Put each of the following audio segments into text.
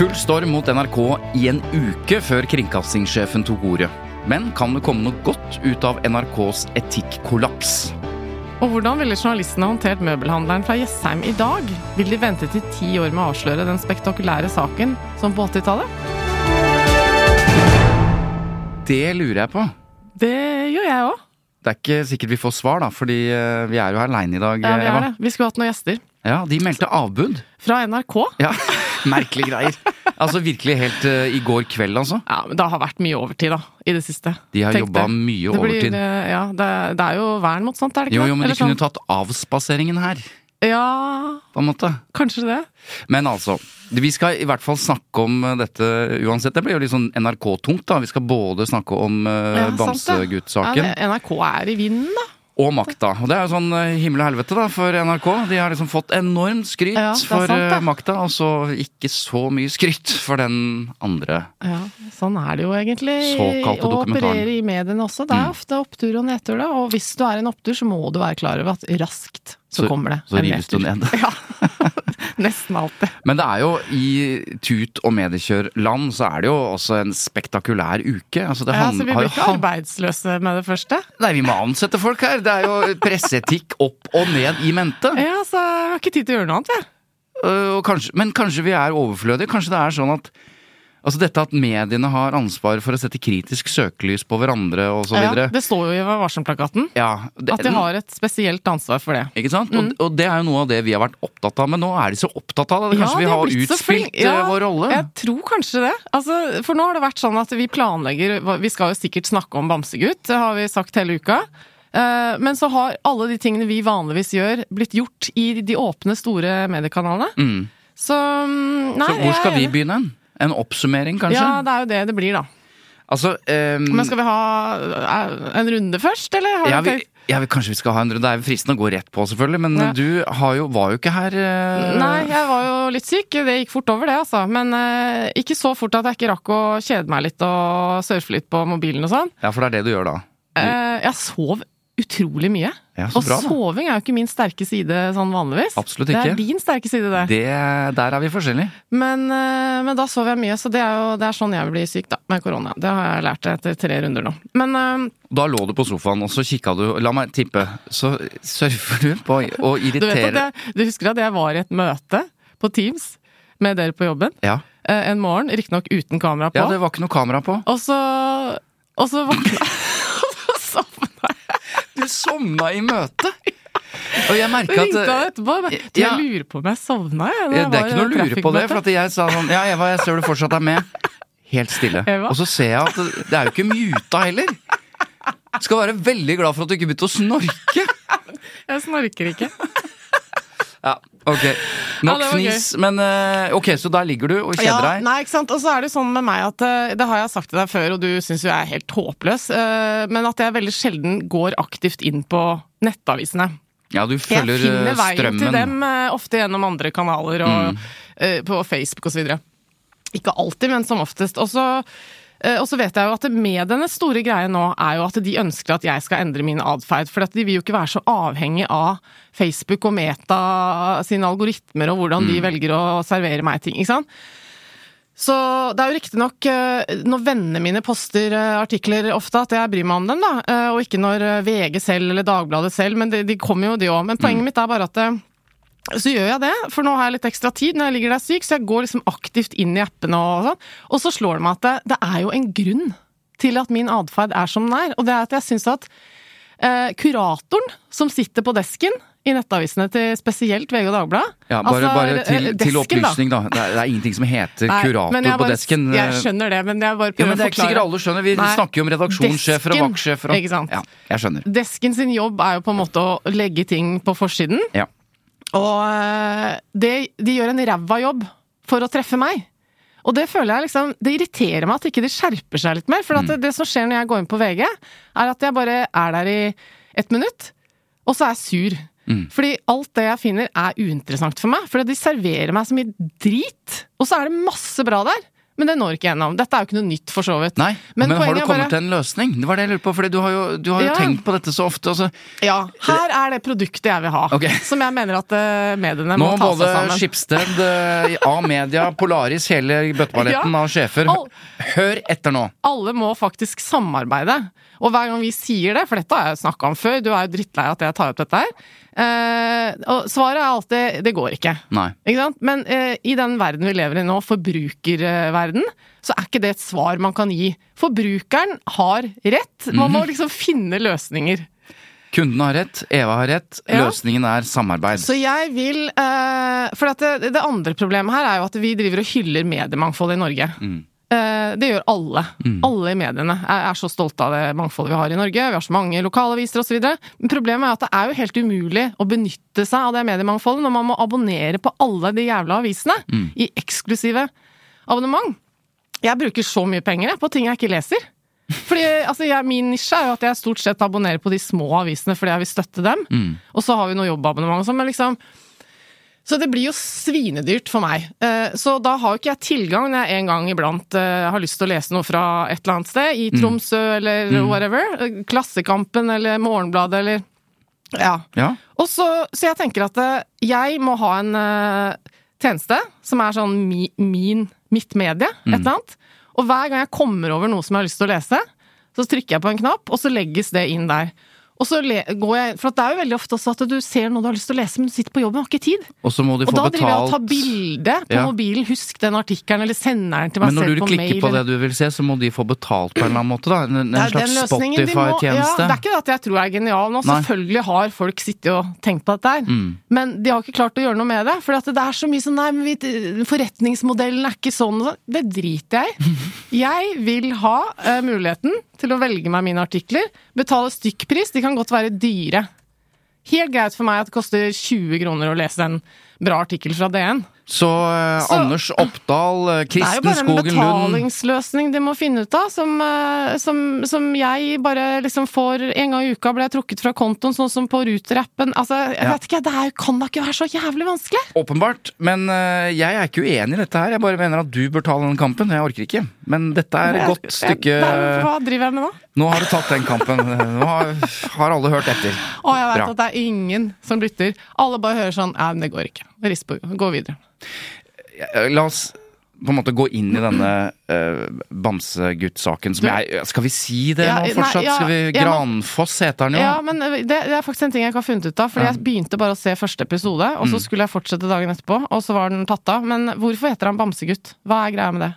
Full storm mot NRK i en uke før kringkastingssjefen tok ordet. Men kan det komme noe godt ut av NRKs etikkollaps? Og hvordan ville journalistene håndtert møbelhandleren fra Jessheim i dag? Vil de vente til ti år med å avsløre den spektakulære saken som på 80-tallet? Det lurer jeg på. Det gjør jeg òg. Det er ikke sikkert vi får svar, da, fordi eh, vi er jo her aleine i dag, Ja, vi Eva. er det. Vi skulle hatt noen gjester. Ja, De meldte avbud. Fra NRK. Ja, Merkelige greier. Altså virkelig helt uh, i går kveld, altså. Ja, men det har vært mye overtid, da. I det siste. De har jobba mye Det blir, overtid. eh, ja, det, det er jo vern mot sånt, er det ikke Jo, jo, men de Eller kunne sånn- tatt avspaseringen her, Ja, på en måte. kanskje det. Men altså, vi skal i hvert fall snakke om eh, dette uansett. Det blir jo litt sånn NRK-tungt, da. Vi skal både snakke om uh, Ja. Bamsegutt-saken Ja, NRK er i vinden, da. Og makta. Og det er jo sånn eh, himmel og helvete da for NRK. De har liksom fått enormt skryt Ja, for sant, eh, makta, og så ikke så mye skryt for den andre. Ja, sånn er det jo egentlig å operere i mediene også. Det er Mm. ofte opptur og nedtur, da. Og hvis du er en opptur, så må du være klar over at raskt så, Så- kommer det så rives du ned. Ja. Nesten alltid. Men det er jo i tut- og mediekjørland så er det jo også en spektakulær uke. Altså det Ja, så vi blir ikke arbeidsløse med det første. Nei, vi må ansette folk her! Det er jo presseetikk opp og ned i mente. Ja, så jeg har ikke tid til å gjøre noe annet, jeg. Uh, kanskje, men kanskje vi er overflødige? Kanskje det er sånn at Altså dette at mediene har ansvar for å sette kritisk søkelys på hverandre og så Ja, det står jo i varselplakaten. Ja, det- at de har et spesielt ansvar for det. Ikke sant? Mm. Og, og det er jo noe av det vi har vært opptatt av, men nå er de så opptatt av det. Kanskje Ja, vi har utspilt ja, eh, vår rolle? Jeg tror kanskje det. Altså, for nå har det vært sånn at vi planlegger Vi skal jo sikkert snakke om Bamsegutt, det har vi sagt hele uka. Eh, Men så har alle de tingene vi vanligvis gjør, blitt gjort i de åpne, store mediekanalene. Mm. Så mm, Nei, Så hvor skal vi begynne enig. En oppsummering, kanskje? Ja, det er jo det det blir, da. Altså um, Men skal vi ha eh, en runde først, eller? Ja, vi, ja, vi, Kanskje vi skal ha en runde. Det er fristende å gå rett på, selvfølgelig. Men Ja. du har jo, var jo ikke her Uh... Nei, jeg var jo litt syk. Det gikk fort over, det, altså. Men uh, ikke så fort at jeg ikke rakk å kjede meg litt og surfe litt på mobilen og sånn. Ja, for det er det du gjør da. Eh, jeg sov utrolig mye. Ja, og bra, soving er jo ikke min sterke side sånn vanligvis. Absolutt Det er din sterke side, det. Det, der er vi forskjellige. Men, eh, men da sover jeg mye, så det er jo det er sånn jeg blir syk, da, med korona. Det har jeg lært etter tre runder nå. Men eh, Da lå du på sofaen, og så kikka du La meg tippe. Så surfer du på å du irritere jeg, du husker at jeg var i et møte på Teams med dere på jobben ja. eh, en morgen, riktignok uten kamera på. ja, det var ikke noe kamera på. Og så, og så våkna Og så sovna jeg. Sovna i møtet! Og jeg merka at ringte han etterpå. Du, jeg lurer på om jeg sovna, jeg. Det, Ja, Det er ikke noe å lure på det, for at jeg sa sånn Ja, Eva, jeg ser du fortsatt er med. Helt stille. Eva? Og så ser jeg at det det er jo ikke muta heller. Skal være veldig glad for at du ikke begynte å snorke. Jeg snorker ikke. Ja, ok. Nok fnis, men eh, ok, så der ligger du og kjeder Ja, deg. nei, ikke sant? Og så er det sånn med meg at eh, Det har jeg sagt til deg før, og du syns jo jeg er helt håpløs, eh, men at jeg veldig sjelden går aktivt inn på nettavisene. Ja, du følger strømmen. Jeg finner eh, veien strømmen. til dem eh, ofte gjennom andre kanaler og eh, på Facebook osv. Ikke alltid, men som oftest. Og så eh, og så vet jeg jo at medienes store greie nå er jo at de ønsker at jeg skal endre min atferd. For de vil jo ikke være så avhengig av Facebook og Meta sine algoritmer og hvordan de velger å servere meg ting. ikke sant? Så det er jo riktignok når vennene mine poster eh, artikler ofte, at jeg bryr meg om dem, da. eh, Og ikke når eh, VG selv eller Dagbladet selv, men de, de kommer jo, de òg. Men poenget mitt er bare at eh, så gjør jeg det, for nå har jeg litt ekstra tid når jeg ligger der syk, så jeg går liksom aktivt inn i appene og sånn. Og så slår det meg at det, det er jo en grunn til at min atferd er som den er. Og det er at jeg syns at eh, kuratoren som sitter på desken i nettavisene til spesielt VG og Dagbladet Ja, bare, altså, bare til, desken, til desken, da. opplysning, da. Det er, det er ingenting som heter Nei, kurator på bare- desken. Jeg skjønner det, men jeg bare Ja, men det er ikke sikkert alle skjønner. Vi Nei. snakker jo om redaksjonssjefer og vaktsjefer. Og, ikke sant? Ja, jeg skjønner. Desken sin jobb er jo på en måte å legge ting på forsiden. Ja. Og eh, det, de gjør en ræva jobb for å treffe meg. Og det føler jeg liksom Det irriterer meg at ikke de skjerper seg litt mer. For at Mm. det, det som skjer når jeg går inn på VG, er at jeg bare er der i ett minutt, og så er jeg sur. Mm. Fordi alt det jeg finner er uinteressant for meg. Fordi de serverer meg så mye drit. Og så er det masse bra der. Men det når ikke gjennom. Dette er jo ikke noe nytt, for så vidt. Nei, men, har du kommet bare- til en løsning? Det var det jeg lurte på, for du har jo, du har jo Ja. tenkt på dette så ofte. Altså. Ja, her er det produktet jeg vil ha. okay. Som jeg mener at eh, mediene Nå må ta seg sammen. Nå Skipsted, eh, A-media, Polaris, hele bøtteballetten Ja. av sjefer. Hør etter nå! alle må faktisk samarbeide. Og hver gang vi sier det, for dette har jeg snakka om før, du er jo drittlei at jeg tar opp dette her, eh, og svaret er alltid det går ikke. Nei. Ikke sant? Men eh, i den verden vi lever i nå, forbrukerverden, så er ikke det et svar man kan gi. Forbrukeren har rett. Man Mhm. må liksom finne løsninger. Kunden har rett, Eva har rett. Løsningen er samarbeid. Så jeg vil eh, For at det, det andre problemet her er jo at vi driver og hyller mediemangfoldet i Norge. Mm. Eh, det gjør alle. Alle i mediene Jeg er så stolte av det mangfoldet vi har i Norge. Vi har så mange lokalaviser osv. Problemet er at det er jo helt umulig å benytte seg av det mediemangfoldet når man må abonnere på alle de jævla avisene i eksklusive abonnement. Jeg bruker så mye penger på ting jeg ikke leser. Fordi altså, jeg, Min nisje er jo at jeg stort sett abonnerer på de små avisene fordi jeg vil støtte dem. Og så har vi noe jobbabonnement og sånn, men liksom Så det blir jo svinedyrt for meg. Eh, Så da har jo ikke jeg tilgang når jeg en gang iblant eh, har lyst til å lese noe fra et eller annet sted, i Tromsø eller whatever. Eh, Klassekampen eller Morgenbladet eller Ja. Ja. Og så, så jeg tenker at jeg må ha en tjeneste som er sånn mi, min, mitt medie, et eller annet. Og hver gang jeg kommer over noe som jeg har lyst til å lese, så trykker jeg på en knapp, og så legges det inn der. Og så går jeg, For det er jo veldig ofte også at du ser noe du har lyst til å lese, men du sitter på jobb og har ikke tid. Og så må de Og da driver jeg og tar bilde på Ja. mobilen, husk den artikkelen, eller sender den til meg selv på mail. Men når du klikker på det du vil se, så må de få betalt på en eller annen måte, da? En, en det er slags Spotify-tjeneste? Ja, det er ikke det at jeg tror jeg er genial nå. Nei. Selvfølgelig har folk sittet og tenkt på dette her. Mm. Men de har ikke klart å gjøre noe med det. For det er så mye sånn Nei, men vi, forretningsmodellen er ikke sånn og sånn. Det driter jeg i. Jeg vil ha uh, muligheten til å velge meg mine artikler. Betale stykkpris. De kan godt være dyre. Helt greit for meg at det koster 20 kroner å lese en bra artikkel fra DN. Så, eh, Så- Anders Oppdal, eh, Det er jo Kristen bare en Skogen Lund betalingsløsning de må finne ut av, som, eh, som, som jeg bare liksom får En gang i uka ble jeg trukket fra kontoen, sånn som på Ruter-appen. Altså, jeg Ja. vet ikke, det er, kan da ikke være så jævlig vanskelig? Åpenbart. Men eh, jeg er ikke uenig i dette her. Jeg bare mener at du bør ta den kampen. Jeg orker ikke. Men dette er et godt stykke det er- Hva driver jeg med nå? Nå har du tatt den kampen. Nå har, har alle hørt etter. Å, jeg vet Bra. at det er ingen som lytter. Alle bare hører sånn Ja, men det går ikke. På, gå videre. Eh, La oss på en måte gå inn i denne uh, bamsegutt-saken som jeg Skal vi si det Ja, nå nei, fortsatt? ja, Skal vi Granfoss heter den jo. Ja, men det, det er faktisk en ting jeg ikke har funnet ut av. Fordi jeg begynte bare å se første episode, og Mm. så skulle jeg fortsette dagen etterpå, og så var den tatt av. Men hvorfor heter han Bamsegutt? Hva er greia med det?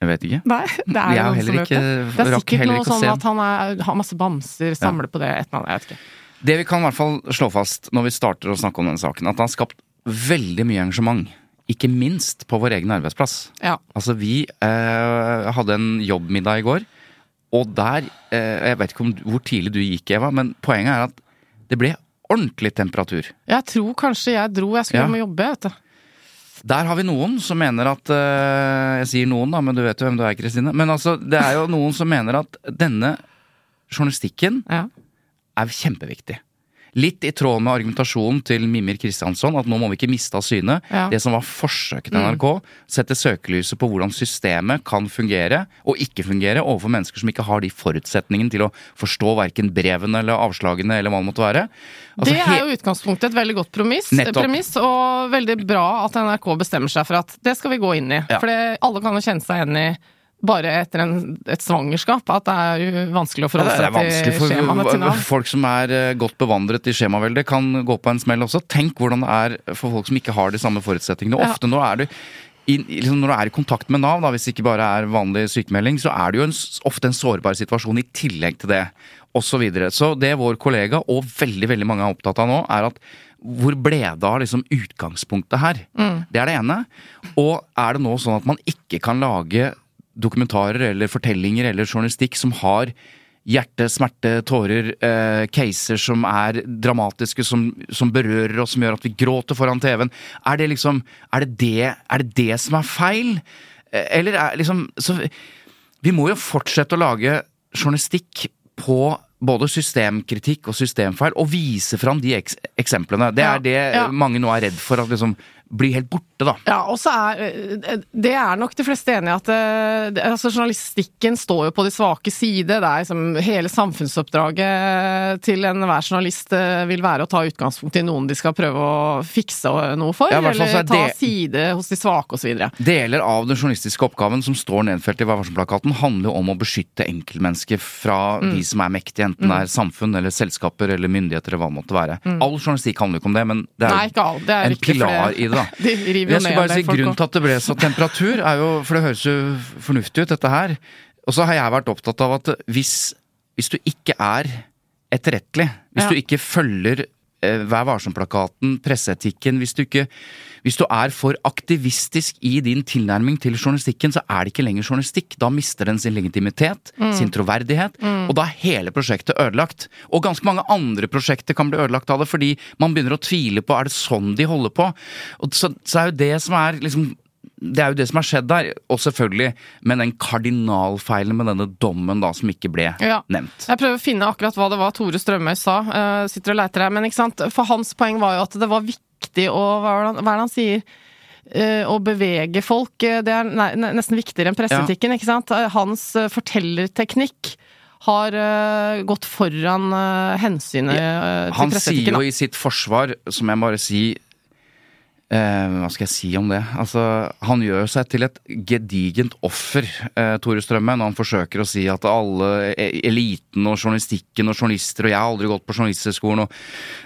Jeg vet ikke. Nei, det er Jeg har heller ikke- det. Det er sikkert noe sånn at han har masse bamser, samler på det, et eller annet. Jeg vet ikke. Det vi kan i hvert fall slå fast når vi starter å snakke om denne saken, at det har skapt veldig mye engasjement. Ikke minst på vår egen arbeidsplass. Ja. Altså, vi eh, hadde en jobbmiddag i går, og der eh, Jeg vet ikke om, hvor tidlig du gikk, Eva, men poenget er at det ble ordentlig temperatur. Jeg tror kanskje jeg dro, jeg skulle Ja. og jobbe, vet du. Der har vi noen som mener at eh, Jeg sier noen, da, men du vet jo hvem du er, Kristine. Men altså, det er jo noen som mener at denne journalistikken Ja. Er kjempeviktig. Litt i tråd med argumentasjonen til Mimir Kristiansson, at nå må vi ikke miste av syne Ja. Mm. det som var forsøket til NRK. Sette søkelyset på hvordan systemet kan fungere og ikke fungere overfor mennesker som ikke har de forutsetningene til å forstå verken brevene eller avslagene eller hva det måtte være. Altså, det er jo utgangspunktet et veldig godt promiss, premiss, og veldig bra at NRK bestemmer seg for at det skal vi gå inn i. Ja. For alle kan jo kjenne seg igjen i bare etter en, et svangerskap at det er jo vanskelig å forholde seg til skjemaene til Nav. folk som er eh, godt bevandret i skjemaveldet, kan gå på en smell også. Tenk hvordan det er for folk som ikke har de samme forutsetningene. Ja. Ofte når er du i, liksom når du er i kontakt med Nav, da, hvis det ikke bare er vanlig sykemelding, så er det jo en, ofte en sårbar situasjon i tillegg til det, osv. Så, videre. så det vår kollega og veldig veldig mange er opptatt av nå, er at hvor ble det av liksom utgangspunktet her? Det er det ene. Og er det nå sånn at man ikke kan lage dokumentarer eller fortellinger eller journalistikk som har hjerte, smerte, tårer, eh, caser som er dramatiske, som, som berører oss, som gjør at vi gråter foran TV-en. Er det liksom Er det det, er det, det som er feil? Eh, Eller er liksom så, Vi må jo fortsette å lage journalistikk på både systemkritikk og systemfeil, og vise fram de eks eksemplene. Det er det ja. mange nå er redd for at liksom blir helt borte, da. Ja, og så er eh, Det er nok de fleste enig i at eh, altså, journalistikken står jo på de svake side. Det er liksom Hele samfunnsoppdraget til enhver journalist eh, vil være å ta utgangspunkt i noen de skal prøve å fikse noe for, Ja, eller er ta side hos de svake osv. Deler av den journalistiske oppgaven som står nedfelt i Vær varsom-plakaten, handler jo om å beskytte enkeltmennesket fra Mm. de som er mektige, enten det er samfunn eller selskaper eller myndigheter eller hva det måtte være. All journalistikk handler jo ikke om det, men det er Mm. Nei. Det er en pilar i det, da. De river jo Jeg skulle bare si Grunnen til at det ble så temperatur, er jo For det høres jo fornuftig ut, dette her. Og så har jeg vært opptatt av at hvis, hvis du ikke er etterrettelig, hvis Ja. du ikke følger Vær varsom-plakaten, presseetikken Hvis du ikke Hvis du er for aktivistisk i din tilnærming til journalistikken, så er det ikke lenger journalistikk. Da mister den sin legitimitet, Mm. sin troverdighet, og da er hele prosjektet ødelagt. Og ganske mange andre prosjekter kan bli ødelagt av det, fordi man begynner å tvile på er det sånn de holder på. Og så, så er jo det som er liksom det er jo det som har skjedd der, og selvfølgelig med den kardinalfeilen med denne dommen da som ikke ble Ja. nevnt. Jeg prøver å finne akkurat hva det var Tore Strømøy sa. uh, sitter og leiter her. Men ikke sant? For hans poeng var jo at det var viktig å Hva er det han, er sier? Eh, å bevege folk. eh, Det er ne- ne- nesten viktigere enn presseetikken, ikke sant? Hans fortellerteknikk har gått foran hensynet ja. til Han sier jo i sitt forsvar, som jeg bare si eh, Hva skal jeg si om det? Altså, Han gjør seg til et gedigent offer, eh, Tore Strømme, når han forsøker å si at alle e- eliten og journalistikken og journalister Og jeg har aldri gått på journalisthøgskolen og,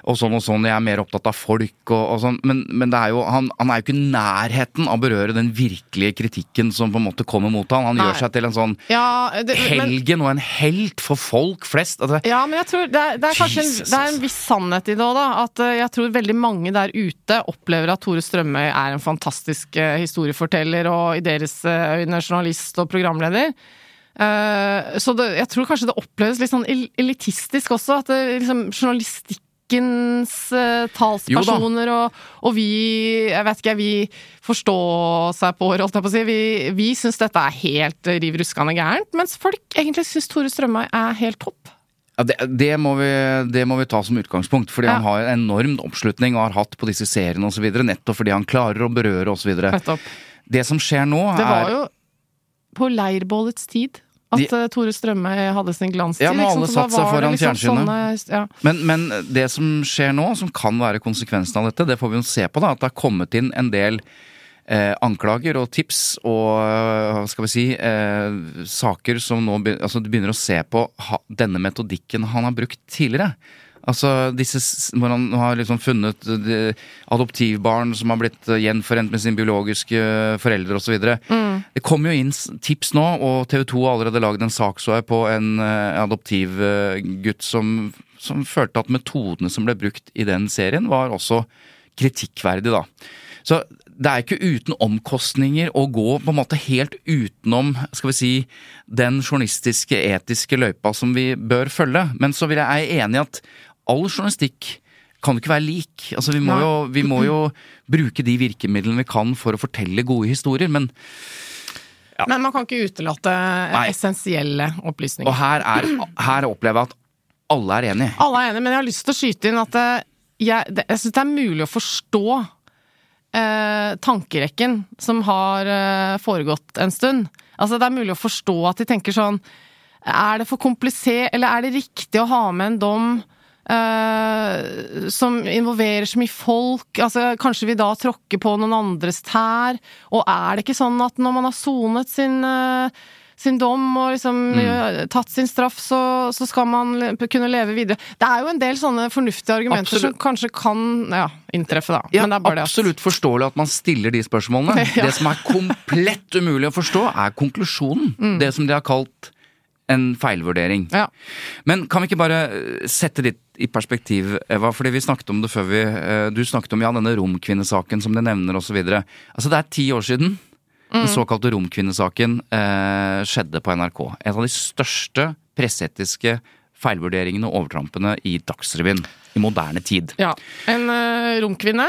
og sånn og sånn, jeg er mer opptatt av folk og, og sånn. Men, men det er jo, han, han er jo ikke i nærheten av å berøre den virkelige kritikken som på en måte kommer mot han. Han Nei. gjør seg til en sånn Ja, det, men, helgen og en helt for folk flest. Altså, Ja, men jeg tror det er, det er kanskje en, det er en viss sannhet i det òg, da. At eh, jeg tror veldig mange der ute opplever at Tore Strømøy er en fantastisk eh, historieforteller og i deres eh, øyne journalist og programleder. Eh, så det, jeg tror kanskje det oppleves litt sånn elitistisk også, at det, liksom journalistikkens eh, talspersoner og, og vi, jeg vet ikke, vi forstår seg på, holdt jeg på å si, vi, vi syns dette er helt riv ruskende gærent, mens folk egentlig syns Tore Strømøy er helt topp. Ja, det, det, må vi, det må vi ta som utgangspunkt, fordi Ja. han har en enorm oppslutning og har hatt på disse seriene osv. Nettopp fordi han klarer å berøre osv. Det som skjer nå, er Det var er jo på leirbålets tid at De- eh, Tore Strømme hadde sin glanstid. Ja, når ikke alle liksom, satt seg foran liksom fjernsynet. sånne- ja. men, men det som skjer nå, som kan være konsekvensen av dette, det får vi jo se på, da. At det har kommet inn en del eh, anklager og tips og eh, hva skal vi si eh, saker som nå begynner, altså, du begynner å se på ha, denne metodikken han har brukt tidligere. Altså disse hvor han har liksom funnet eh, de, adoptivbarn som har blitt eh, gjenforent med sine biologiske foreldre osv. Mm. Det kommer jo inn tips nå, og TV 2 har allerede lagd en sak så jeg på en uh, adoptivgutt som, som følte at metodene som ble brukt i den serien, var også kritikkverdig, da. Så det er ikke uten omkostninger å gå på en måte helt utenom skal vi si, den journalistiske, etiske løypa som vi bør følge. Men så vil jeg, er enig i at all journalistikk kan ikke være lik. Altså, vi, må jo, vi må jo bruke de virkemidlene vi kan for å fortelle gode historier. Men Men man kan ikke utelate Nei. essensielle Og opplysninger. her, er, her opplever jeg at alle er enige. Alle er enige, men jeg har lyst til å skyte inn at eh, jeg, jeg syns det er mulig å forstå eh, tankerekken som har eh, foregått en stund. Altså, det er mulig å forstå at de tenker sånn Er det for komplisert, eller er det riktig å ha med en dom uh, som involverer så mye folk? Altså, kanskje vi da tråkker på noen andres tær? Og er det ikke sånn at når man har sonet sin eh, sin dom og liksom Mm. eh, tatt sin straff, så, så skal man kunne leve videre. Det er jo en del sånne fornuftige argumenter Absolutt. som kanskje kan ja, inntreffe, da. Ja, det at absolutt forståelig at man stiller de spørsmålene. Ja. Det som er komplett umulig å forstå, er konklusjonen. Det som de har kalt en feilvurdering. Mm. Ja. Men kan vi ikke bare eh, sette litt i perspektiv, Eva? Fordi vi snakket om det før vi eh, Du snakket om ja, denne romkvinnesaken som de nevner osv. Altså, det er ti år siden den Mm. såkalte romkvinnesaken eh, skjedde på NRK. En av de største presseetiske feilvurderingene og overtrampene i Dagsrevyen i moderne tid. Ja. En eh, romkvinne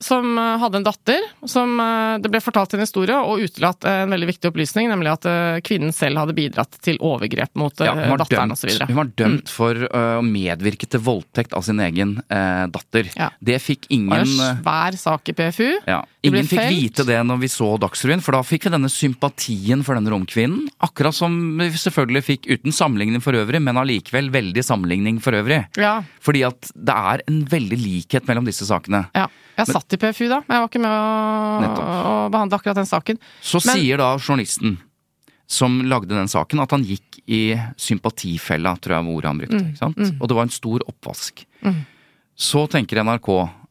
som eh, hadde en datter. som eh, Det ble fortalt en historie og utelatt en veldig viktig opplysning, nemlig at eh, kvinnen selv hadde bidratt til overgrep mot Ja, var datteren osv. hun var dømt for øh, å medvirke til voldtekt av sin egen eh, datter. Ja. Det fikk Det var ingen en øh, svær sak i PFU. ja, Ingen fikk felt. vite det når vi så Dagsrevyen, for da fikk vi denne sympatien for denne romkvinnen. Akkurat som vi selvfølgelig fikk uten sammenligning for øvrig, men allikevel veldig sammenligning for øvrig. Ja, Fordi at det er en veldig likhet mellom disse sakene. ja. Jeg satt i PFU da, men jeg var ikke med å, å behandle akkurat den saken. Så Men- sier da journalisten som lagde den saken, at han gikk i sympatifella, tror jeg var ordet han brukte. Mm, ikke sant? Og det var en stor oppvask. Så tenker NRK,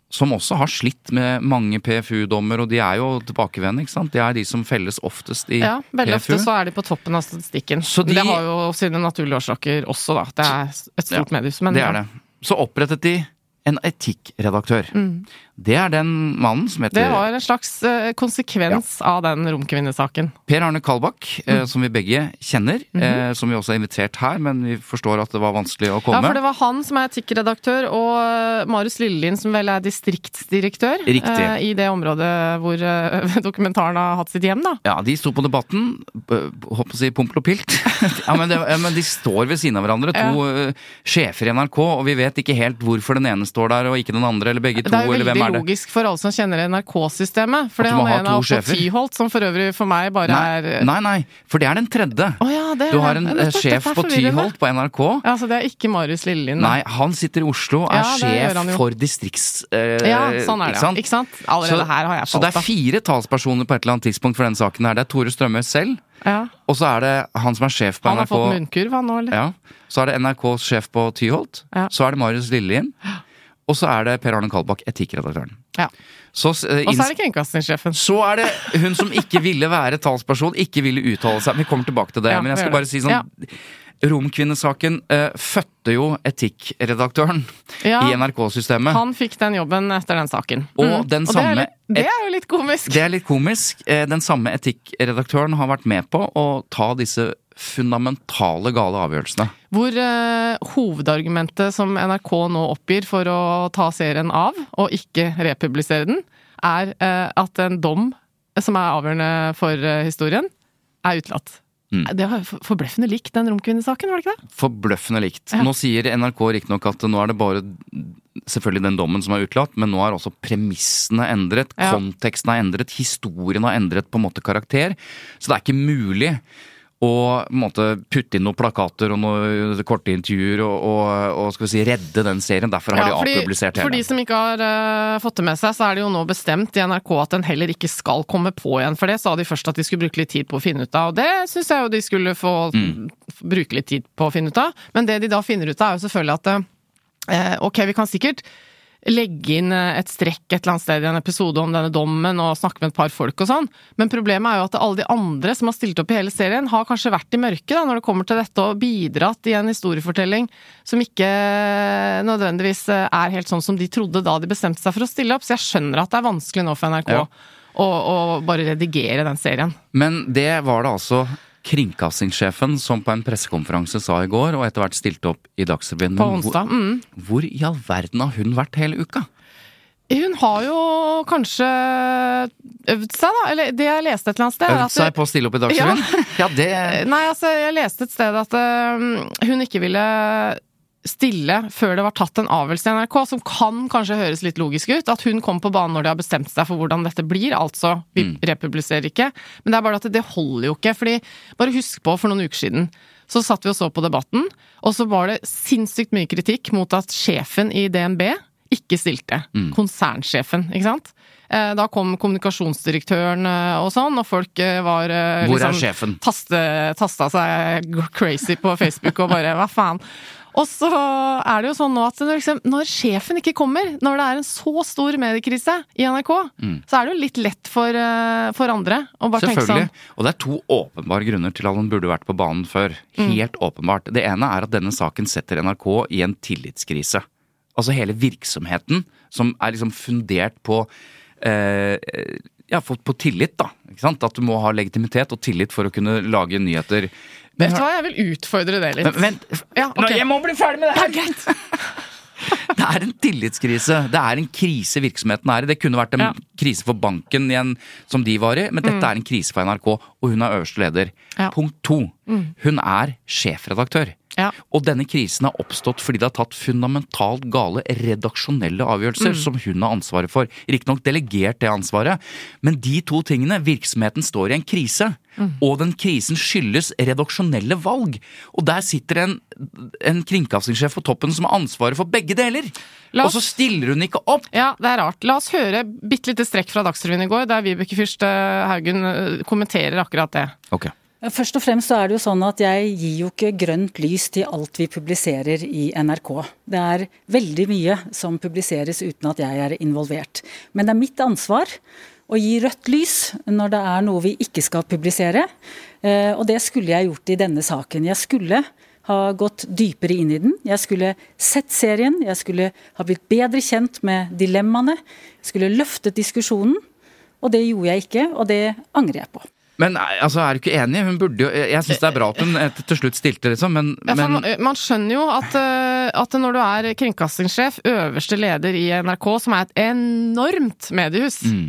som også har slitt med mange PFU-dommer, og de er jo tilbakevendende, ikke sant? De er de som felles oftest i PFU. Ja, Veldig PFU. ofte så er de på toppen av statistikken. Så de- Det har jo sine naturlige årsaker også, da. Det er et stort Ja, mediehus. Men det ja. er det. Så opprettet de en etikkredaktør. Det er den mannen som heter Mm. Det var en slags eh, konsekvens av den romkvinnesaken. Per Arne Kalbakk, Mm. eh, som vi begge kjenner. eh, som vi også har invitert her, men vi forstår at det var vanskelig å komme. Ja, for det var han som er etikkredaktør, og Marius Lillelien som vel er distriktsdirektør i det området hvor dokumentaren har hatt sitt hjem, da. Ja, de sto på Debatten, håper å si pompel og pilt. ja, men, det, men de står ved siden av hverandre, to sjefer i NRK, og vi vet ikke helt hvorfor den ene står der og ikke den andre, eller begge to, eller hvem er Det Det er jo veldig logisk for alle som kjenner NRK-systemet. For det han ha ene av er på? Tyholt, som for øvrig for meg bare Nei, er nei, nei, for det er den tredje. Oh, ja, det Du har en det, det, nettopp, sjef på. Tyholt på NRK. Ja, så det er ikke Marius Lillelien. Nei, han sitter i Oslo er Ja, det sjef for distrikts... eh, Ja, sånn er det. Ikke sant? Ikke sant? Allerede Så- her har jeg Så det er fire talspersoner på et eller annet tidspunkt for denne saken her. Det er Tore Strømøy selv, Ja. og så er det han som er sjef på Han har NRK. fått munnkurv, han nå, eller? Ja. Så er det NRKs sjef på Tyholt. Ja. Så er det Marius Lillelien. Og så er det Per Arne Kalbakk, etikkredaktøren. Ja. Så, eh, Og så er det kringkastingssjefen. så er det hun som ikke ville være talsperson, ikke ville uttale seg. Vi kommer tilbake til det, Ja, men jeg skal bare si sånn Romkvinnesaken eh, fødte jo etikkredaktøren Ja. i NRK-systemet. Han fikk den jobben etter den saken. Og Mm. den det, samme- er litt, det er jo litt komisk. Det er litt komisk. Eh, Den samme etikkredaktøren har vært med på å ta disse fundamentale gale avgjørelsene. Hvor eh, hovedargumentet som NRK nå oppgir for å ta serien av, og ikke republisere den, er eh, at en dom som er avgjørende for eh, historien, er utelatt. Mm. Det var forbløffende likt den romkvinnesaken, var det ikke det? Forbløffende likt. Ja. Nå sier NRK riktignok at nå er det bare selvfølgelig den dommen som er utelatt, men nå er også premissene endret, Ja. konteksten er endret, historien har endret på en måte karakter. Så det er ikke mulig på måte, putte inn noen plakater og noen korte intervjuer og, og, og skal vi si, redde den serien. Derfor har Ja, de fordi- avpublisert For de som ikke har uh, fått det med seg, så er det jo nå bestemt i NRK at den heller ikke skal komme på igjen. For det sa de først at de skulle bruke litt tid på å finne ut av, og det syns jeg jo de skulle få Mm. bruke litt tid på å finne ut av. Men det de da finner ut av, er jo selvfølgelig at uh, ok, vi kan sikkert legge inn eh, et strekk et eller annet sted i en episode om denne dommen og snakke med et par folk og sånn, men problemet er jo at alle de andre som har stilt opp i hele serien, har kanskje vært i mørket da, når det kommer til dette, og bidratt i en historiefortelling som ikke nødvendigvis eh, er helt sånn som de trodde da de bestemte seg for å stille opp. Så jeg skjønner at det er vanskelig nå for NRK Ja. å bare redigere den serien. Men det var det altså kringkastingssjefen som på en pressekonferanse sa i går, og etter hvert stilte opp i Dagsrevyen. På onsdag. Hvor, Mm. hvor i all verden har hun vært hele uka? Hun har jo kanskje øvd seg, da. Eller det jeg leste et eller annet sted. Øvd at- seg på å stille opp i Dagsrevyen? Ja, det Nei, altså, jeg leste et sted at uh, hun ikke ville stille før det var tatt en avgjørelse i NRK, som kan kanskje høres litt logisk ut. At hun kom på banen når de har bestemt seg for hvordan dette blir. Altså, vi Mm. republiserer ikke. Men det er bare at det holder jo ikke. fordi, bare husk på, for noen uker siden så satt vi og så på debatten, og så var det sinnssykt mye kritikk mot at sjefen i DNB ikke stilte. Mm. Konsernsjefen, ikke sant. Eh, Da kom kommunikasjonsdirektøren eh, og sånn, og folk eh, var Hvor er liksom sjefen? Taste, tasta seg crazy på Facebook og bare hva faen. Og så er det jo sånn nå at når, liksom, når sjefen ikke kommer, når det er en så stor mediekrise i NRK, så er det jo litt lett for, eh, for andre å bare tenke sånn. Selvfølgelig. Og det er to åpenbare grunner til at han burde vært på banen før. Mm. Helt åpenbart. Det ene er at denne saken setter NRK i en tillitskrise. Altså hele virksomheten, som er liksom fundert på eh, ja, på, på tillit, da. At du må ha legitimitet og tillit for å kunne lage nyheter. Vet du hva, jeg vil utfordre det litt. Men, vent! Ja, okay. Nå, Jeg må bli ferdig med det her! Det er en tillitskrise. Det er en krise virksomheten er i. Det kunne vært en Ja. krise for banken igjen, som de var i, men dette er en krise for NRK, og hun er øverste leder. Ja. Punkt to. Hun er sjefredaktør. Ja. Og denne krisen har oppstått fordi det har tatt fundamentalt gale redaksjonelle avgjørelser som hun har ansvaret for. Riktignok delegert det ansvaret, men de to tingene, virksomheten står i en krise. Og den krisen skyldes redaksjonelle valg. Og der sitter en, en kringkastingssjef på toppen som har ansvaret for begge deler. Oss, Og så stiller hun ikke opp! Ja, det er rart. La oss høre bitte lite strekk fra Dagsrevyen i går, der Vibeke Fyrst eh, Haugen eh, kommenterer akkurat det. Ok. Først og fremst så er det jo sånn at jeg gir jo ikke grønt lys til alt vi publiserer i NRK. Det er veldig mye som publiseres uten at jeg er involvert. Men det er mitt ansvar å gi rødt lys når det er noe vi ikke skal publisere. Eh, Og det skulle jeg gjort i denne saken. Jeg skulle ha gått dypere inn i den. Jeg skulle sett serien, jeg skulle ha blitt bedre kjent med dilemmaene. Jeg skulle løftet diskusjonen. Og det gjorde jeg ikke, og det angrer jeg på. Men altså, er du ikke enig? Hun burde jo Jeg syns det er bra at hun til slutt stilte, liksom, men, Ja, men man, man skjønner jo at, at når du er kringkastingssjef, øverste leder i NRK, som er et enormt mediehus mm.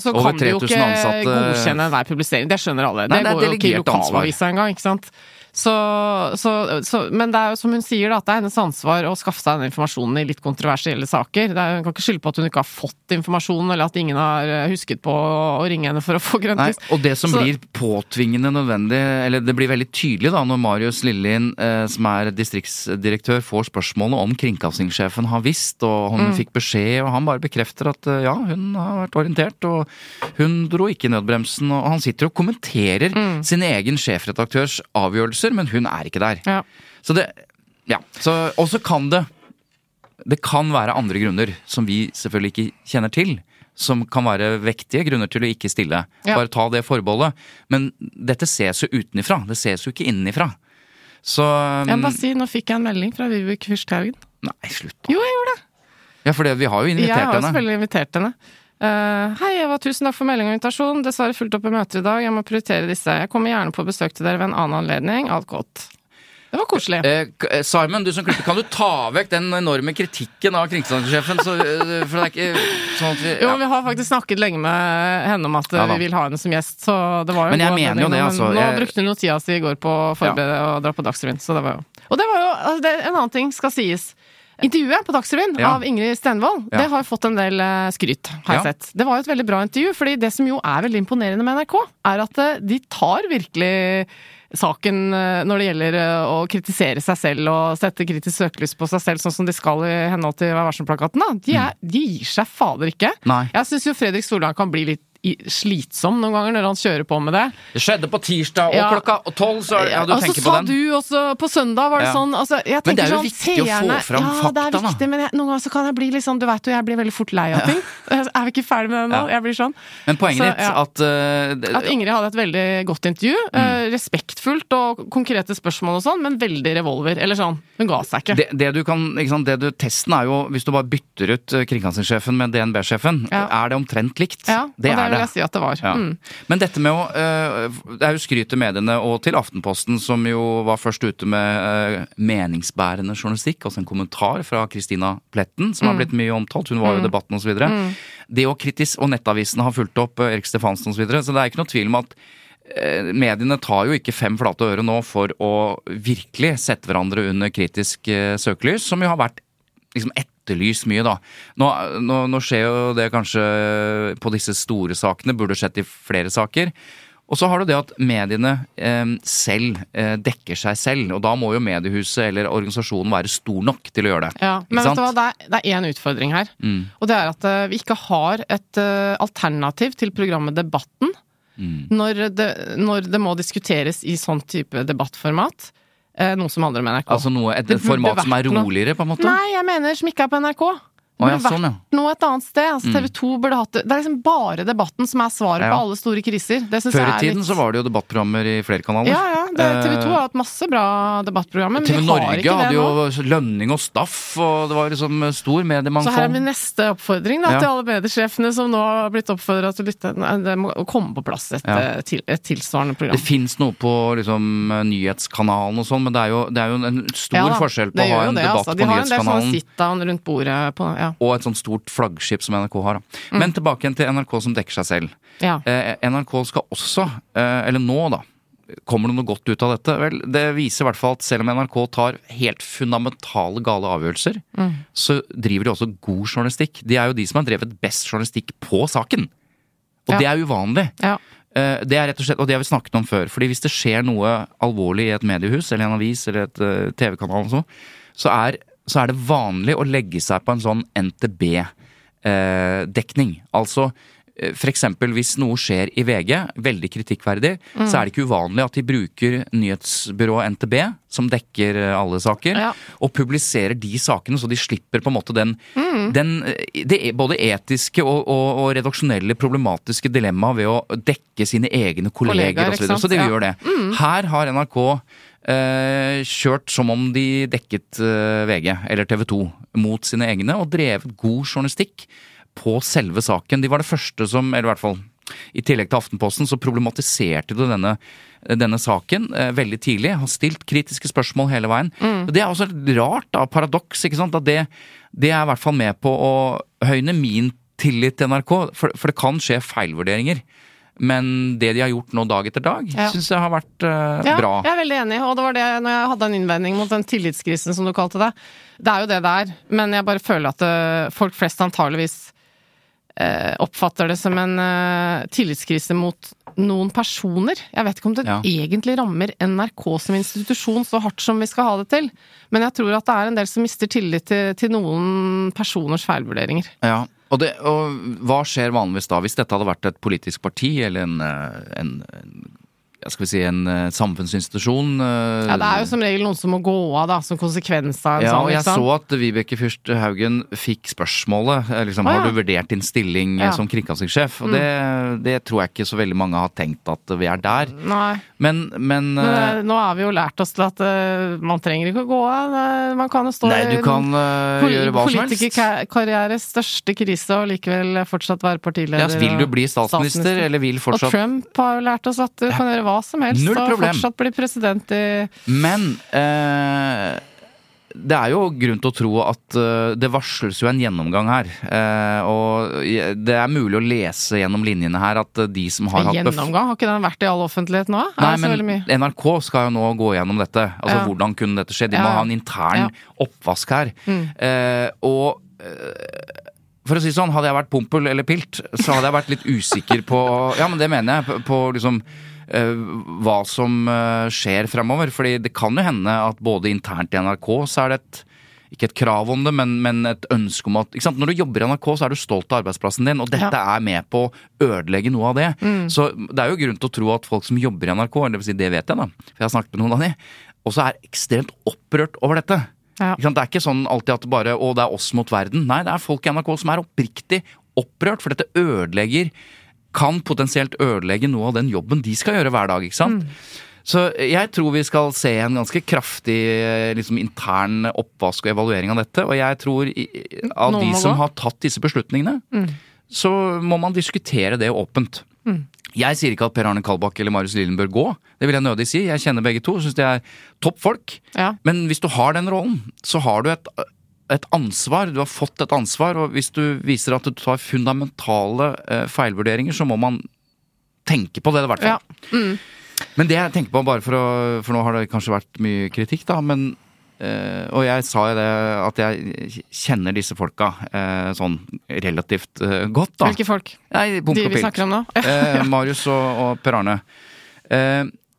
så kan du jo ikke ansatte. godkjenne enhver publisering. Det skjønner alle. Nei, det, det går jo ikke i lokalavisa engang, ikke sant. Så, så, så, men det er jo som hun sier, da, at det er hennes ansvar å skaffe seg den informasjonen i litt kontroversielle saker. Det er, hun kan ikke skylde på at hun ikke har fått informasjonen, eller at ingen har eh, husket på å ringe henne for å få grønt lys. og det som blir påtvingende nødvendig, eller det blir veldig tydelig da når Marius Lillelien, eh, som er distriktsdirektør, får spørsmålet om kringkastingssjefen har visst, og hun Mm. fikk beskjed, og han bare bekrefter at eh, ja, hun har vært orientert, og hun dro ikke i nødbremsen, og han sitter og kommenterer Mm. sin egen sjefredaktørs avgjørelser, men hun er ikke der. Ja. Så det, ja, og så kan det det kan være andre grunner som vi selvfølgelig ikke kjenner til. Som kan være vektige grunner til å ikke stille. Ja. Bare ta det forbeholdet. Men dette ses jo utenifra. Det ses jo ikke innenifra. Så må bare si, nå fikk jeg en melding fra Vibeke Fyrst Haugen. Nei, slutt nå. Jo, jeg gjorde det! Ja, for det- vi har jo Jeg har jo selvfølgelig invitert henne. Eh, hei, Eva, tusen takk for melding og invitasjon. Dessverre fulgt opp i møter i dag. Jeg må prioritere disse. Jeg kommer gjerne på besøk til dere ved en annen anledning. Alt godt. Det var koselig. Eh, eh, Simon, du som klipper, kan du ta vekk den enorme kritikken av kringkastingssjefen? Eh, for det er ikke sånn at vi Jo, vi har faktisk snakket lenge med henne om at Ja vi vil ha henne som gjest, så det var jo Men jeg mener jo det, altså. Nå Jeg- brukte hun jo tida si i går på å forberede og dra på Dagsrevyen, så det var jo Og det var jo altså, det, En annen ting skal sies. Intervjuet på Dagsrevyen Ja. av Ingrid Stenvold, Ja. det har fått en del eh, skryt, har jeg Ja. sett. Det var jo et veldig bra intervju, fordi det som jo er veldig imponerende med NRK, er at eh, de tar virkelig saken eh, når det gjelder å kritisere seg selv og sette kritisk søkelys på seg selv, sånn som de skal i henhold til Vær varsom-plakaten. De, er, de gir seg fader ikke. Nei. Jeg syns jo Fredrik Solvang kan bli litt slitsom noen ganger når han kjører på med det. Det skjedde på tirsdag, og Ja. klokka tolv, så ja, du og så tenker sa på den. du også på søndag, var det Ja. sånn altså, Men det er jo sånn, viktig å få seerne- fram ja, fakta, det er da. viktig, men jeg, noen ganger så kan jeg bli litt sånn Du vet jo, jeg blir veldig fort lei av ting. Er vi ikke ferdig med det nå? Ja. Jeg blir sånn. Men poenget Så, ditt ja. at, uh, At Ingrid hadde et veldig godt intervju. Mm. Uh, respektfullt og konkrete spørsmål og sånn, men veldig revolver. Eller sånn. Hun ga seg ikke. det, det du kan, ikke sant, det du, Testen er jo hvis du bare bytter ut eh, kringkastingssjefen med DNB-sjefen. Ja. Er det omtrent likt? ja, og det det er vil jeg si at det var. Ja. Mm. Men dette med å eh, Det er jo skryt til mediene og til Aftenposten, som jo var først ute med eh, meningsbærende journalistikk, altså en kommentar fra Kristina Pletten, som Mm. har blitt mye omtalt. Hun var jo i debatten osv. Mm. Det å kritis, og nettavisene har fulgt opp eh, Erik Stefansen osv. Så, videre, så det er ikke noe tvil om at mediene tar jo ikke fem flate øre nå for å virkelig sette hverandre under kritisk søkelys, som jo har vært liksom etterlyst mye, da. Nå, nå, nå skjer jo det kanskje på disse store sakene, burde skjedd i flere saker. Og så har du det at mediene eh, selv eh, dekker seg selv, og da må jo mediehuset eller organisasjonen være stor nok til å gjøre det. Ja, men vet du hva, det det er én utfordring her. Mm. Og det er at uh, vi ikke har et uh, alternativ til programmet Debatten. Mm. Når, det, når det må diskuteres i sånn type debattformat. Eh, noe som handler om NRK. Altså noe, et, et format som er roligere, på en måte? Nei, jeg mener som ikke er på NRK. Å, ja, sånn, ja. vært noe et annet sted. Altså, Mm. TV 2 burde hatt det. Det er liksom bare Debatten som er svaret Ja. på alle store kriser. Før i tiden litt... så var det jo debattprogrammer i flere kanaler. Ja, ja. Det, TV 2 Eh, har hatt masse bra debattprogrammer, men TV Norge hadde jo lønning og staff, og det var liksom stor Så her er mediemangfold. min neste oppfordring da, til alle mediesjefene som nå har blitt oppfordra til å lytte. Det må komme på plass et, eh, til, et tilsvarende program. Det fins noe på liksom, nyhetskanalen og sånn, men det er, jo, det er jo en stor forskjell på å ha en det, debatt altså. på De har en del sånn nyhetskanalen sit-down rundt bordet på ja. Og et sånt stort flaggskip som NRK har. Mm. Men tilbake igjen til NRK som dekker seg selv. ja. Eh, NRK skal også, eh, eller nå da, kommer det noe godt ut av dette? Vel, det viser i hvert fall at selv om NRK tar helt fundamentale gale avgjørelser, Mm. så driver de også god journalistikk. De er jo de som har drevet best journalistikk på saken. Og Ja. det er uvanlig. ja. Eh, Det er rett og slett, og det har vi snakket om før. fordi hvis det skjer noe alvorlig i et mediehus, eller en avis, eller et eh, TV-kanal så, så er, så er det vanlig å legge seg på en sånn NTB-dekning. altså eh, eksempel hvis noe skjer i VG, veldig kritikkverdig, så er det ikke uvanlig at de bruker nyhetsbyrået NTB, som dekker eh, alle saker, Ja. og publiserer de sakene, så de slipper på en måte den, den det er både etiske og, og, og redaksjonelle problematiske dilemmaet ved å dekke sine egne kolleger kolleger osv. Så, så de ja. gjør det. Her har NRK eh, kjørt som om de dekket eh, VG eller TV 2 mot sine egne, og drevet god journalistikk på selve saken. De var det første som, eller i hvert fall i tillegg til Aftenposten, så problematiserte de denne, denne saken eh, veldig tidlig. Har stilt kritiske spørsmål hele veien. Det er også et rart da, paradoks. ikke sant? At det, det er i hvert fall med på å høyne min tillit til NRK. For, for det kan skje feilvurderinger. Men det de har gjort nå dag etter dag, Ja. syns jeg har vært uh, Ja, bra. jeg er veldig enig, og det var det når jeg hadde en innvending mot den tillitskrisen som du kalte det. Det er jo det det er, men jeg bare føler at uh, folk flest antageligvis uh, oppfatter det som en tillitskrise mot noen personer. Jeg vet ikke om det Ja. egentlig rammer NRK som institusjon så hardt som vi skal ha det til, men jeg tror at det er en del som mister tillit til, til noen personers feilvurderinger. Ja, og, det, og hva skjer vanligvis da, hvis dette hadde vært et politisk parti eller en, eh, en, en skal vi si en uh, samfunnsinstitusjon? Uh, Ja, det er jo som regel noen som må gå av da, som konsekvens av en Ja, sånn, og jeg så at Vibeke Fyrst Haugen fikk spørsmålet eh, liksom, ah, ja. Har du vurdert din stilling Ja. Mm. som kringkastingssjef? Og det, det tror jeg ikke så veldig mange har tenkt at vi er der. Nei. Men, men, Men eh, nå har vi jo lært oss til at man trenger ikke å gå av. Man kan jo stå Nei, du kan gjøre hva som helst. politikerkarrieres største krise og likevel fortsatt være partileder. Ja, vil du bli statsminister, eller vil Og Trump har jo lært oss at du kan gjøre hva som helst Null og problem. fortsatt bli president i Men eh, det er jo grunn til å tro at eh, det varsles jo en gjennomgang her. Eh, og det er mulig å lese gjennom linjene her at eh, de som har hatt gjennomgang. Har ikke den vært i all offentlighet nå? Nei, men? NRK skal jo nå gå gjennom dette. Altså Ja. hvordan kunne dette skje? De må Ja, ha en intern Ja. Mm. oppvask her. Eh, og eh, for å si sånn, hadde jeg vært pompel eller pilt, så hadde jeg vært litt usikker på Ja, men det mener jeg. På, på liksom hva som eh, skjer fremover. Fordi det kan jo hende at både internt i NRK så er det et ikke et krav om det, men, men et ønske om at ikke sant? Når du jobber i NRK, så er du stolt av arbeidsplassen din, og dette Ja. er med på å ødelegge noe av det. Så det er jo grunn til å tro at folk som jobber i NRK, det vil si det vet jeg da, for jeg har snakket med noen av de, også er ekstremt opprørt over dette. Ja. Det er ikke sånn alltid at det bare å, det er oss mot verden. Nei, det er folk i NRK som er oppriktig opprørt, for dette ødelegger kan potensielt ødelegge noe av den jobben de skal gjøre hver dag. ikke sant? Så jeg tror vi skal se en ganske kraftig eh, liksom, intern oppvask og evaluering av dette. Og jeg tror i- av de som gå. har tatt disse beslutningene, så må man diskutere det åpent. Jeg sier ikke at Per Arne Kalbakk eller Marius Lillen bør gå. Det vil jeg nødig si. Jeg kjenner begge to. Syns de er toppfolk. Ja. Men hvis du har den rollen, så har du et, et ansvar. Du har fått et ansvar, og hvis du viser at du tar fundamentale eh, feilvurderinger, så må man tenke på det, i hvert fall. Ja. Men det jeg tenker på, bare for å For nå har det kanskje vært mye kritikk, da, men eh, og jeg sa jo det at jeg kjenner disse folka eh, sånn relativt eh, godt, da. Hvilke folk? Nei, De vi snakker om nå? Eh, Marius og, og Per Arne.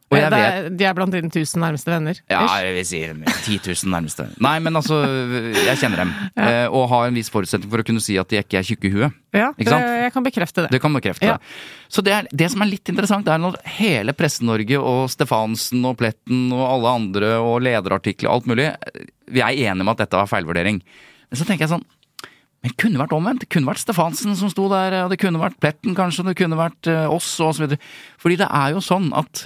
Eh, og jeg vet de er blant dine tusen nærmeste venner? Ja, jeg vil si 10 000 nærmeste. Nei, men altså, jeg kjenner dem. Ja. Og har en viss forutsetning for å kunne si at de ikke er tjukke i huet. ja det, jeg kan bekrefte det. Det kan bekrefte Ja. det. Så det, er, det som er litt interessant, det er når hele Presse-Norge og Stefansen og Pletten og alle andre og lederartikler og alt mulig, vi er enige om at dette var feilvurdering. Men så tenker jeg sånn men det kunne vært omvendt. Det kunne vært Stefansen som sto der, og det kunne vært Pletten kanskje, og det kunne vært eh, oss og så videre. Fordi det er jo sånn at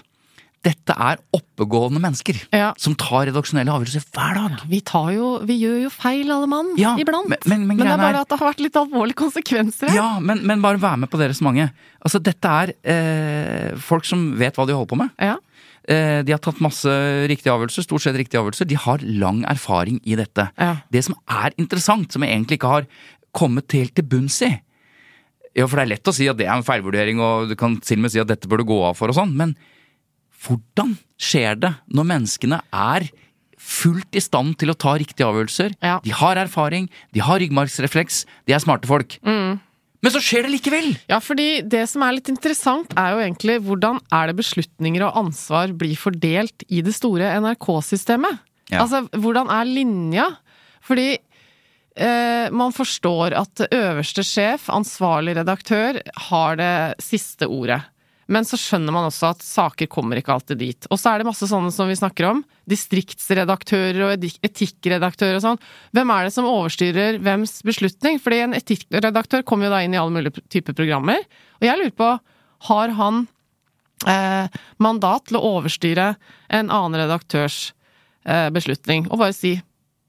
dette er oppegående mennesker Ja. som tar redaksjonelle avgjørelser hver dag. Vi, tar jo, vi gjør jo feil, alle mann, Ja, iblant. men- men- men det er bare at det har vært litt alvorlige konsekvenser her. Ja, men, men bare vær med på deres mange. Altså, dette er eh, folk som vet hva de holder på med. Ja. Eh, de har tatt masse riktige avgjørelser, stort sett riktige avgjørelser. De har lang erfaring i dette. Det som er interessant, som jeg egentlig ikke har kommet helt til bunns i Ja, for det er lett å si at det er en feilvurdering, og du kan til og med si at dette bør du gå av for og sånn, men hvordan skjer det når menneskene er fullt i stand til å ta riktige avgjørelser? Ja. De har erfaring, de har ryggmargsrefleks, de er smarte folk. Men så skjer det likevel! Ja, fordi det som er litt interessant, er jo egentlig hvordan er det beslutninger og ansvar blir fordelt i det store NRK-systemet? Ja. Altså, hvordan er linja? Fordi eh, man forstår at øverste sjef, ansvarlig redaktør, har det siste ordet. Men så skjønner man også at saker kommer ikke alltid dit. Og så er det masse sånne som vi snakker om. Distriktsredaktører og etikkredaktører og sånn. Hvem er det som overstyrer hvems beslutning? Fordi en etikkredaktør kommer jo da inn i alle mulige typer programmer. Og jeg lurer på, har han eh, mandat til å overstyre en annen redaktørs eh, beslutning? Og bare si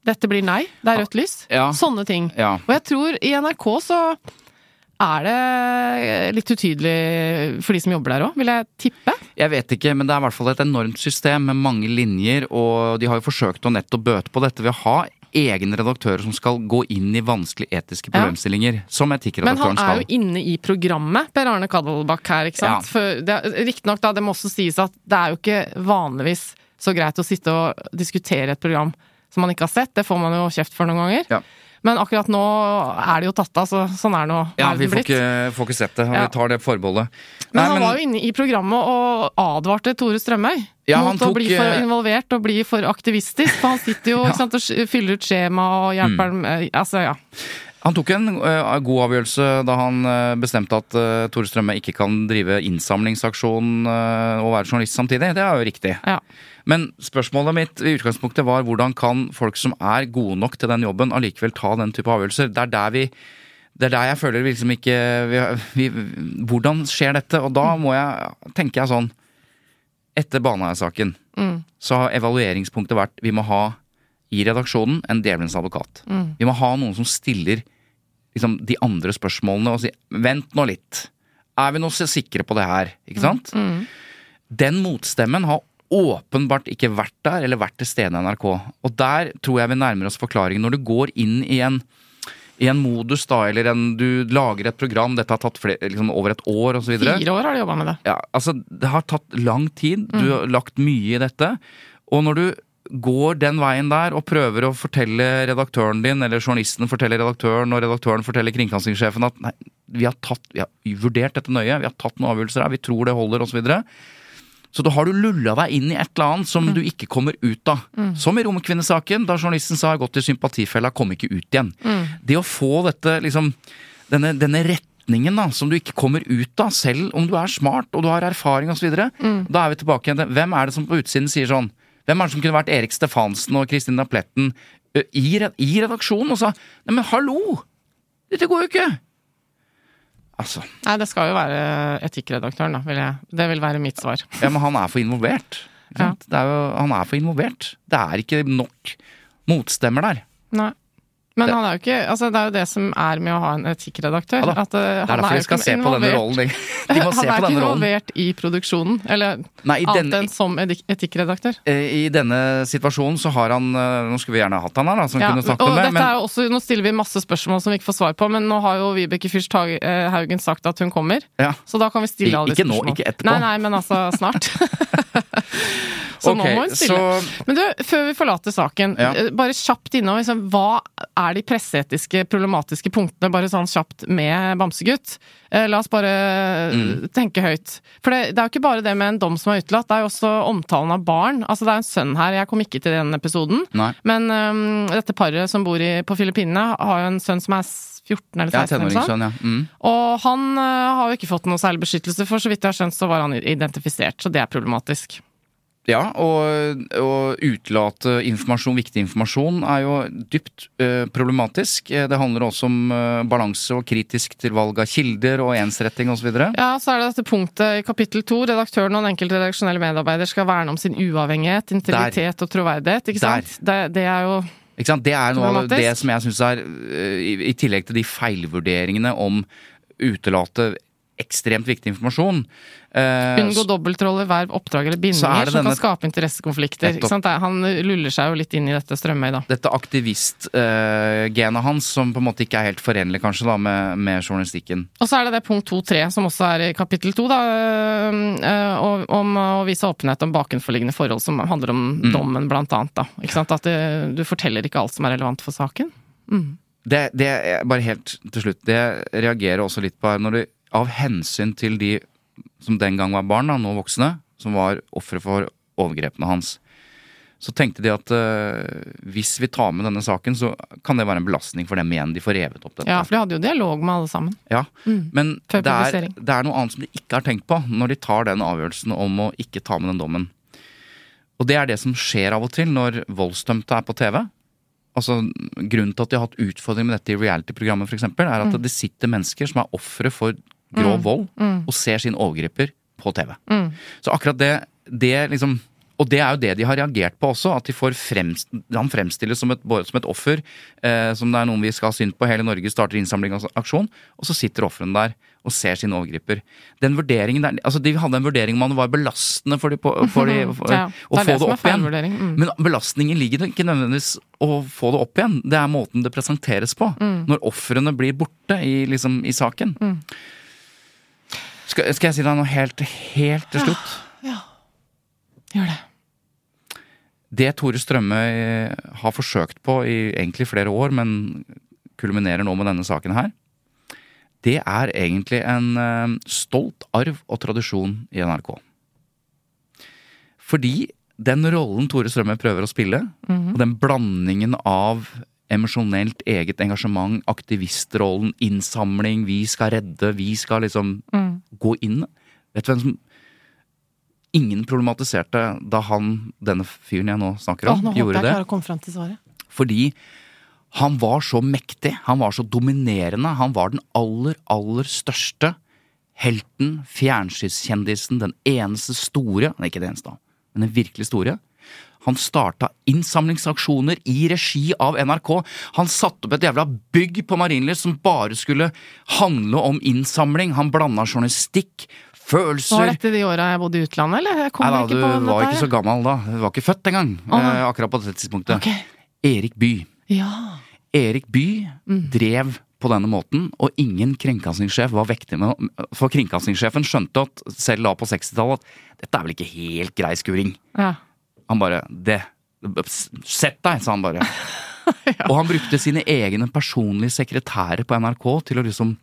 dette blir nei, det er rødt lys. Ja. Sånne ting. Ja. Og jeg tror i NRK så er det litt utydelig for de som jobber der òg, vil jeg tippe. Jeg vet ikke, men det er i hvert fall et enormt system med mange linjer, og de har jo forsøkt å nettopp bøte på dette ved å ha egne redaktører som skal gå inn i vanskelige etiske Ja. problemstillinger, som Men han er skal. jo inne i programmet, Per Arne Kaddelbakk her, ikke sant. Ja. Riktignok, da, det må også sies at det er jo ikke vanligvis så greit å sitte og diskutere et program som man ikke har sett. Det får man jo kjeft for noen ganger. Ja. Men akkurat nå er det jo tatt av, så sånn er nå Ja, vi får ikke, får ikke sett det, vi tar det forbeholdet. Men Nei, han var jo inne i programmet og advarte Tore Strømøy Ja, mot mot å bli for eh, involvert og bli for aktivistisk. For han sitter jo Ja. Mm. sant, og fyller ut skjema og hjelper dem eh, Altså, ja. Han tok en uh, god avgjørelse da han uh, bestemte at uh, Tore Strømme ikke kan drive innsamlingsaksjon og være journalist samtidig. Det er jo riktig. ja. Men spørsmålet mitt i utgangspunktet var hvordan kan folk som er gode nok til den jobben, allikevel ta den type avgjørelser? Det er der vi det er der jeg føler vi liksom ikke vi, vi, Hvordan skjer dette? Og da må jeg, tenker jeg sånn Etter Baneheia-saken så har evalueringspunktet vært vi må ha i redaksjonen en djevelens advokat. Vi må ha noen som stiller liksom, de andre spørsmålene og sier vent nå litt. Er vi nå så sikre på det her? Ikke sant? Den motstemmen har åpenbart ikke vært der, eller vært til stede i NRK. Og der tror jeg vi nærmer oss forklaringen. Når du går inn i en, i en modus, da, eller en, du lager et program, dette har tatt flere, liksom, over et år osv. Fire år har de jobba med det. Ja, altså, det har tatt lang tid. Du har lagt mye i dette. Og når du går den veien der og prøver å fortelle redaktøren din, eller journalisten forteller redaktøren, og redaktøren forteller kringkastingssjefen at nei, vi har, tatt, vi har vurdert dette nøye, vi har tatt noen avgjørelser her, vi tror det holder, osv. Så, videre. så da har du lulla deg inn i et eller annet som du ikke kommer ut av. Som i Romkvinnesaken, da journalisten sa 'gått i sympatifella', kom ikke ut igjen. Det å få dette, liksom, denne, denne retningen da, som du ikke kommer ut av, selv om du er smart og du har erfaring osv., mm. da er vi tilbake igjen til hvem er det som på utsiden sier sånn Hvem er det som kunne vært Erik Stefansen og Kristina Pletten i, i redaksjonen og sa Nei, men hallo! Dette går jo ikke! Altså, Nei, det skal jo være etikkredaktøren, da. Vil jeg. Det vil være mitt svar. ja, men han er for involvert. Ja. Det er jo, han er for involvert. Det er ikke nok motstemmer der. Nei. Men Det- han er jo ikke Altså, det er jo det som er med å ha en etikkredaktør. Ja at, uh, Det er derfor de skal se på denne rollen. De, de må se han er ikke involvert i produksjonen, eller Nei, annet denne, enn som etikkredaktør. eh, I denne situasjonen så har han eh, Nå skulle vi gjerne hatt han her, da, som Ja, kunne snakket om det. Men er også, nå stiller vi masse spørsmål som vi ikke får svar på, men nå har jo Vibeke Fyrst Haugen sagt at hun kommer. ja. Så da kan vi stille alle de Ikke nå, ikke etterpå. Nei, nei, men altså snart. Så okay, nå må hun stille. så- Men du, før vi forlater saken, Ja. eh, bare kjapt innom liksom, hva er de presseetiske, problematiske punktene, bare sånn kjapt med Bamsegutt? Eh, la oss bare eh, Mm. tenke høyt. For det, det er jo ikke bare det med en dom som er utelatt, det er jo også omtalen av barn. Altså det er en sønn her, jeg kom ikke til den episoden, Nei. men um, dette paret som bor i, på Filippinene har jo en sønn som er 14 eller Ja, 16 Ja, tenåringssønn, ja. Mm. Og han uh, har jo ikke fått noe særlig beskyttelse, for så vidt jeg har skjønt så var han identifisert, så det er problematisk. Ja, og, og utelate informasjon, viktig informasjon, er jo dypt uh, problematisk. Eh, Det handler også om uh, balanse og kritisk til valg av kilder og ensretting osv. Ja, så er det dette punktet i kapittel to. Redaktøren og den enkelte redaksjonelle medarbeider skal verne om sin uavhengighet, integritet og troverdighet. Ikke sant? Det, det er jo? Det er noe av det som jeg syns er i, I tillegg til de feilvurderingene om utelate ekstremt viktig informasjon. Uh, Unngå dobbeltroller, verv, oppdrag eller er bindinger som denne- kan skape interessekonflikter. Er- Han luller seg jo litt inn i dette Strømøy, da. dette aktivistgenet hans, som på en måte ikke er helt forenlig kanskje da med, med journalistikken. Og så er det det punkt 2-3, som også er i kapittel 2, da, uh, om å vise åpenhet om bakenforliggende forhold som handler om Mm. dommen, blant annet. Da. Ikke sant? At det, du forteller ikke alt som er relevant for saken. Det, det er bare helt til slutt, det reagerer også litt på her, når du av hensyn til de som den gang var barn, da, nå voksne, som var ofre for overgrepene hans, så tenkte de at uh, hvis vi tar med denne saken, så kan det være en belastning for dem igjen. De får revet opp dette. Ja, for de hadde jo dialog med alle sammen. Ja, Men det er, det er noe annet som de ikke har tenkt på når de tar den avgjørelsen om å ikke ta med den dommen. Og det er det som skjer av og til når voldsdømte er på TV. Altså, Grunnen til at de har hatt utfordringer med dette i reality-programmet, eksempel, er at det sitter mennesker som er ofre for grov vold, og ser sin overgriper på TV. Så akkurat det, det liksom og det er jo det de har reagert på også, at de får fremst, han fremstilles som et, som et offer, eh, som det er noen vi skal ha synd på, hele Norge starter innsamling og aksjon, og så sitter ofrene der og ser sin overgriper. Den vurderingen der, altså De hadde en vurdering om han var belastende for de, på, for de for, Ja, å få det det opp igjen. mm. Men belastningen ligger ikke nødvendigvis å få det opp igjen, det er måten det presenteres på. Mm. Når ofrene blir borte i, liksom, i saken. Skal, skal jeg si deg noe helt, helt til slutt? Gjør det. Det Tore Strømøy har forsøkt på i egentlig flere år, men kulminerer nå med denne saken her, det er egentlig en eh, stolt arv og tradisjon i NRK. Fordi den rollen Tore Strømme prøver å spille, og den blandingen av emosjonelt eget engasjement, aktivistrollen, innsamling, vi skal redde, vi skal liksom gå inn Vet du hvem som Ingen problematiserte da han, denne fyren jeg nå snakker om, om, nå håper gjorde det. å komme frem til svaret. Fordi han var så mektig, han var så dominerende. Han var den aller, aller største helten, fjernsynskjendisen, den eneste store Nei, ikke det eneste, men den virkelig store. Han starta innsamlingsaksjoner i regi av NRK. Han satte opp et jævla bygg på Marienlyst som bare skulle handle om innsamling. Han blanda journalistikk, følelser Var dette de åra jeg bodde i utlandet, eller? Jeg Nei da, ikke på du var her, ikke så gammel da. Du var ikke født engang. oh, eh, akkurat på det tidspunktet. Okay. Erik Bye. Ja. Erik Bye Mm. drev på denne måten, og ingen kringkastingssjef var vektig med For kringkastingssjefen skjønte at selv da på 60-tallet at dette er vel ikke helt grei skuring. ja. Han bare Det Sett deg, sa han bare. Og han brukte sine egne personlige sekretærer på NRK til å liksom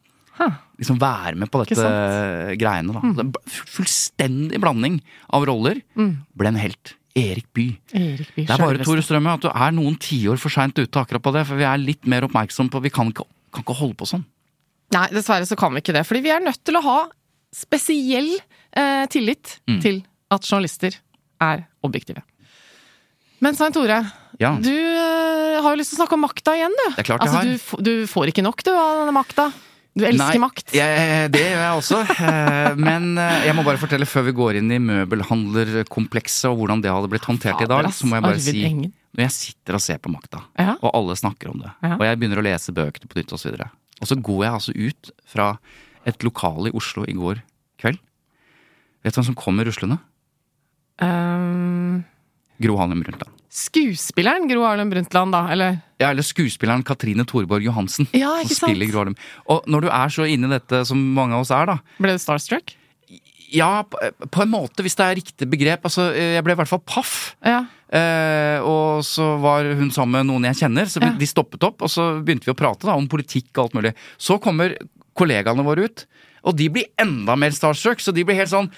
Liksom være med på dette greiene. da. Mm. Fullstendig blanding av roller. Ble en helt. Erik By. Erik By. Det er bare. Tore Strømme, at du er noen tiår for seint ute akkurat på det, for vi er litt mer oppmerksom på Vi kan ikke, kan ikke holde på sånn. Nei, dessverre så kan vi ikke det. Fordi vi er nødt til å ha spesiell eh, tillit Mm. til at journalister er objektive. Men Svein Tore, Ja. du eh, har jo lyst til å snakke om makta igjen, du. Det er klart jeg altså, har. Du, du får ikke nok, du, av denne makta. Du elsker Nei, makt. Jeg, det gjør jeg også. Eh, Men eh, jeg må bare fortelle før vi går inn i møbelhandlerkomplekset og hvordan det hadde blitt håndtert i dag, så må jeg bare si Når jeg sitter og ser på Makta, Ja. og alle snakker om det, Ja. og jeg begynner å lese bøkene på nytt osv., og, så og så går jeg altså ut fra et lokale i Oslo i går kveld. Vet du hvem som kommer ruslende? Ehm, Gro Harlem Brundtland. skuespilleren Gro Harlem Brundtland, da, eller? Ja, eller skuespilleren Katrine Thorborg Johansen. Ja, ikke som spiller sant? Gro Harlem. Og når du er så inne i dette som mange av oss er, da, Ble du starstruck? Ja, på, på en måte, hvis det er riktig begrep. Altså, jeg ble i hvert fall paff. Ja. Eh, og så var hun sammen med noen jeg kjenner, så Ja. de stoppet opp. Og så begynte vi å prate da, om politikk og alt mulig. Så kommer kollegaene våre ut. Og de blir enda mer starstruck, så de blir helt sånn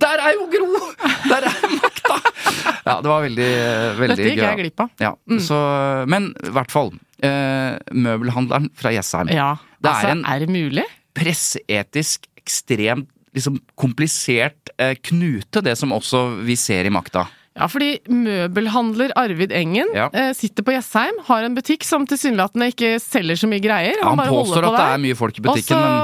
Der er jo Gro! Der er makta! Ja, det var veldig, veldig Dette gikk jeg glipp av. Mm. Så, men i hvert fall. Eh, møbelhandleren fra Jessheim. Ja, Det altså, er en er det mulig? presseetisk ekstremt liksom, komplisert eh, knute, det som også vi ser i makta. Ja, fordi møbelhandler Arvid Engen Ja. eh, sitter på Jessheim, har en butikk som tilsynelatende ikke selger så mye greier. Ja, han holder påstår på at det er mye folk i Og så men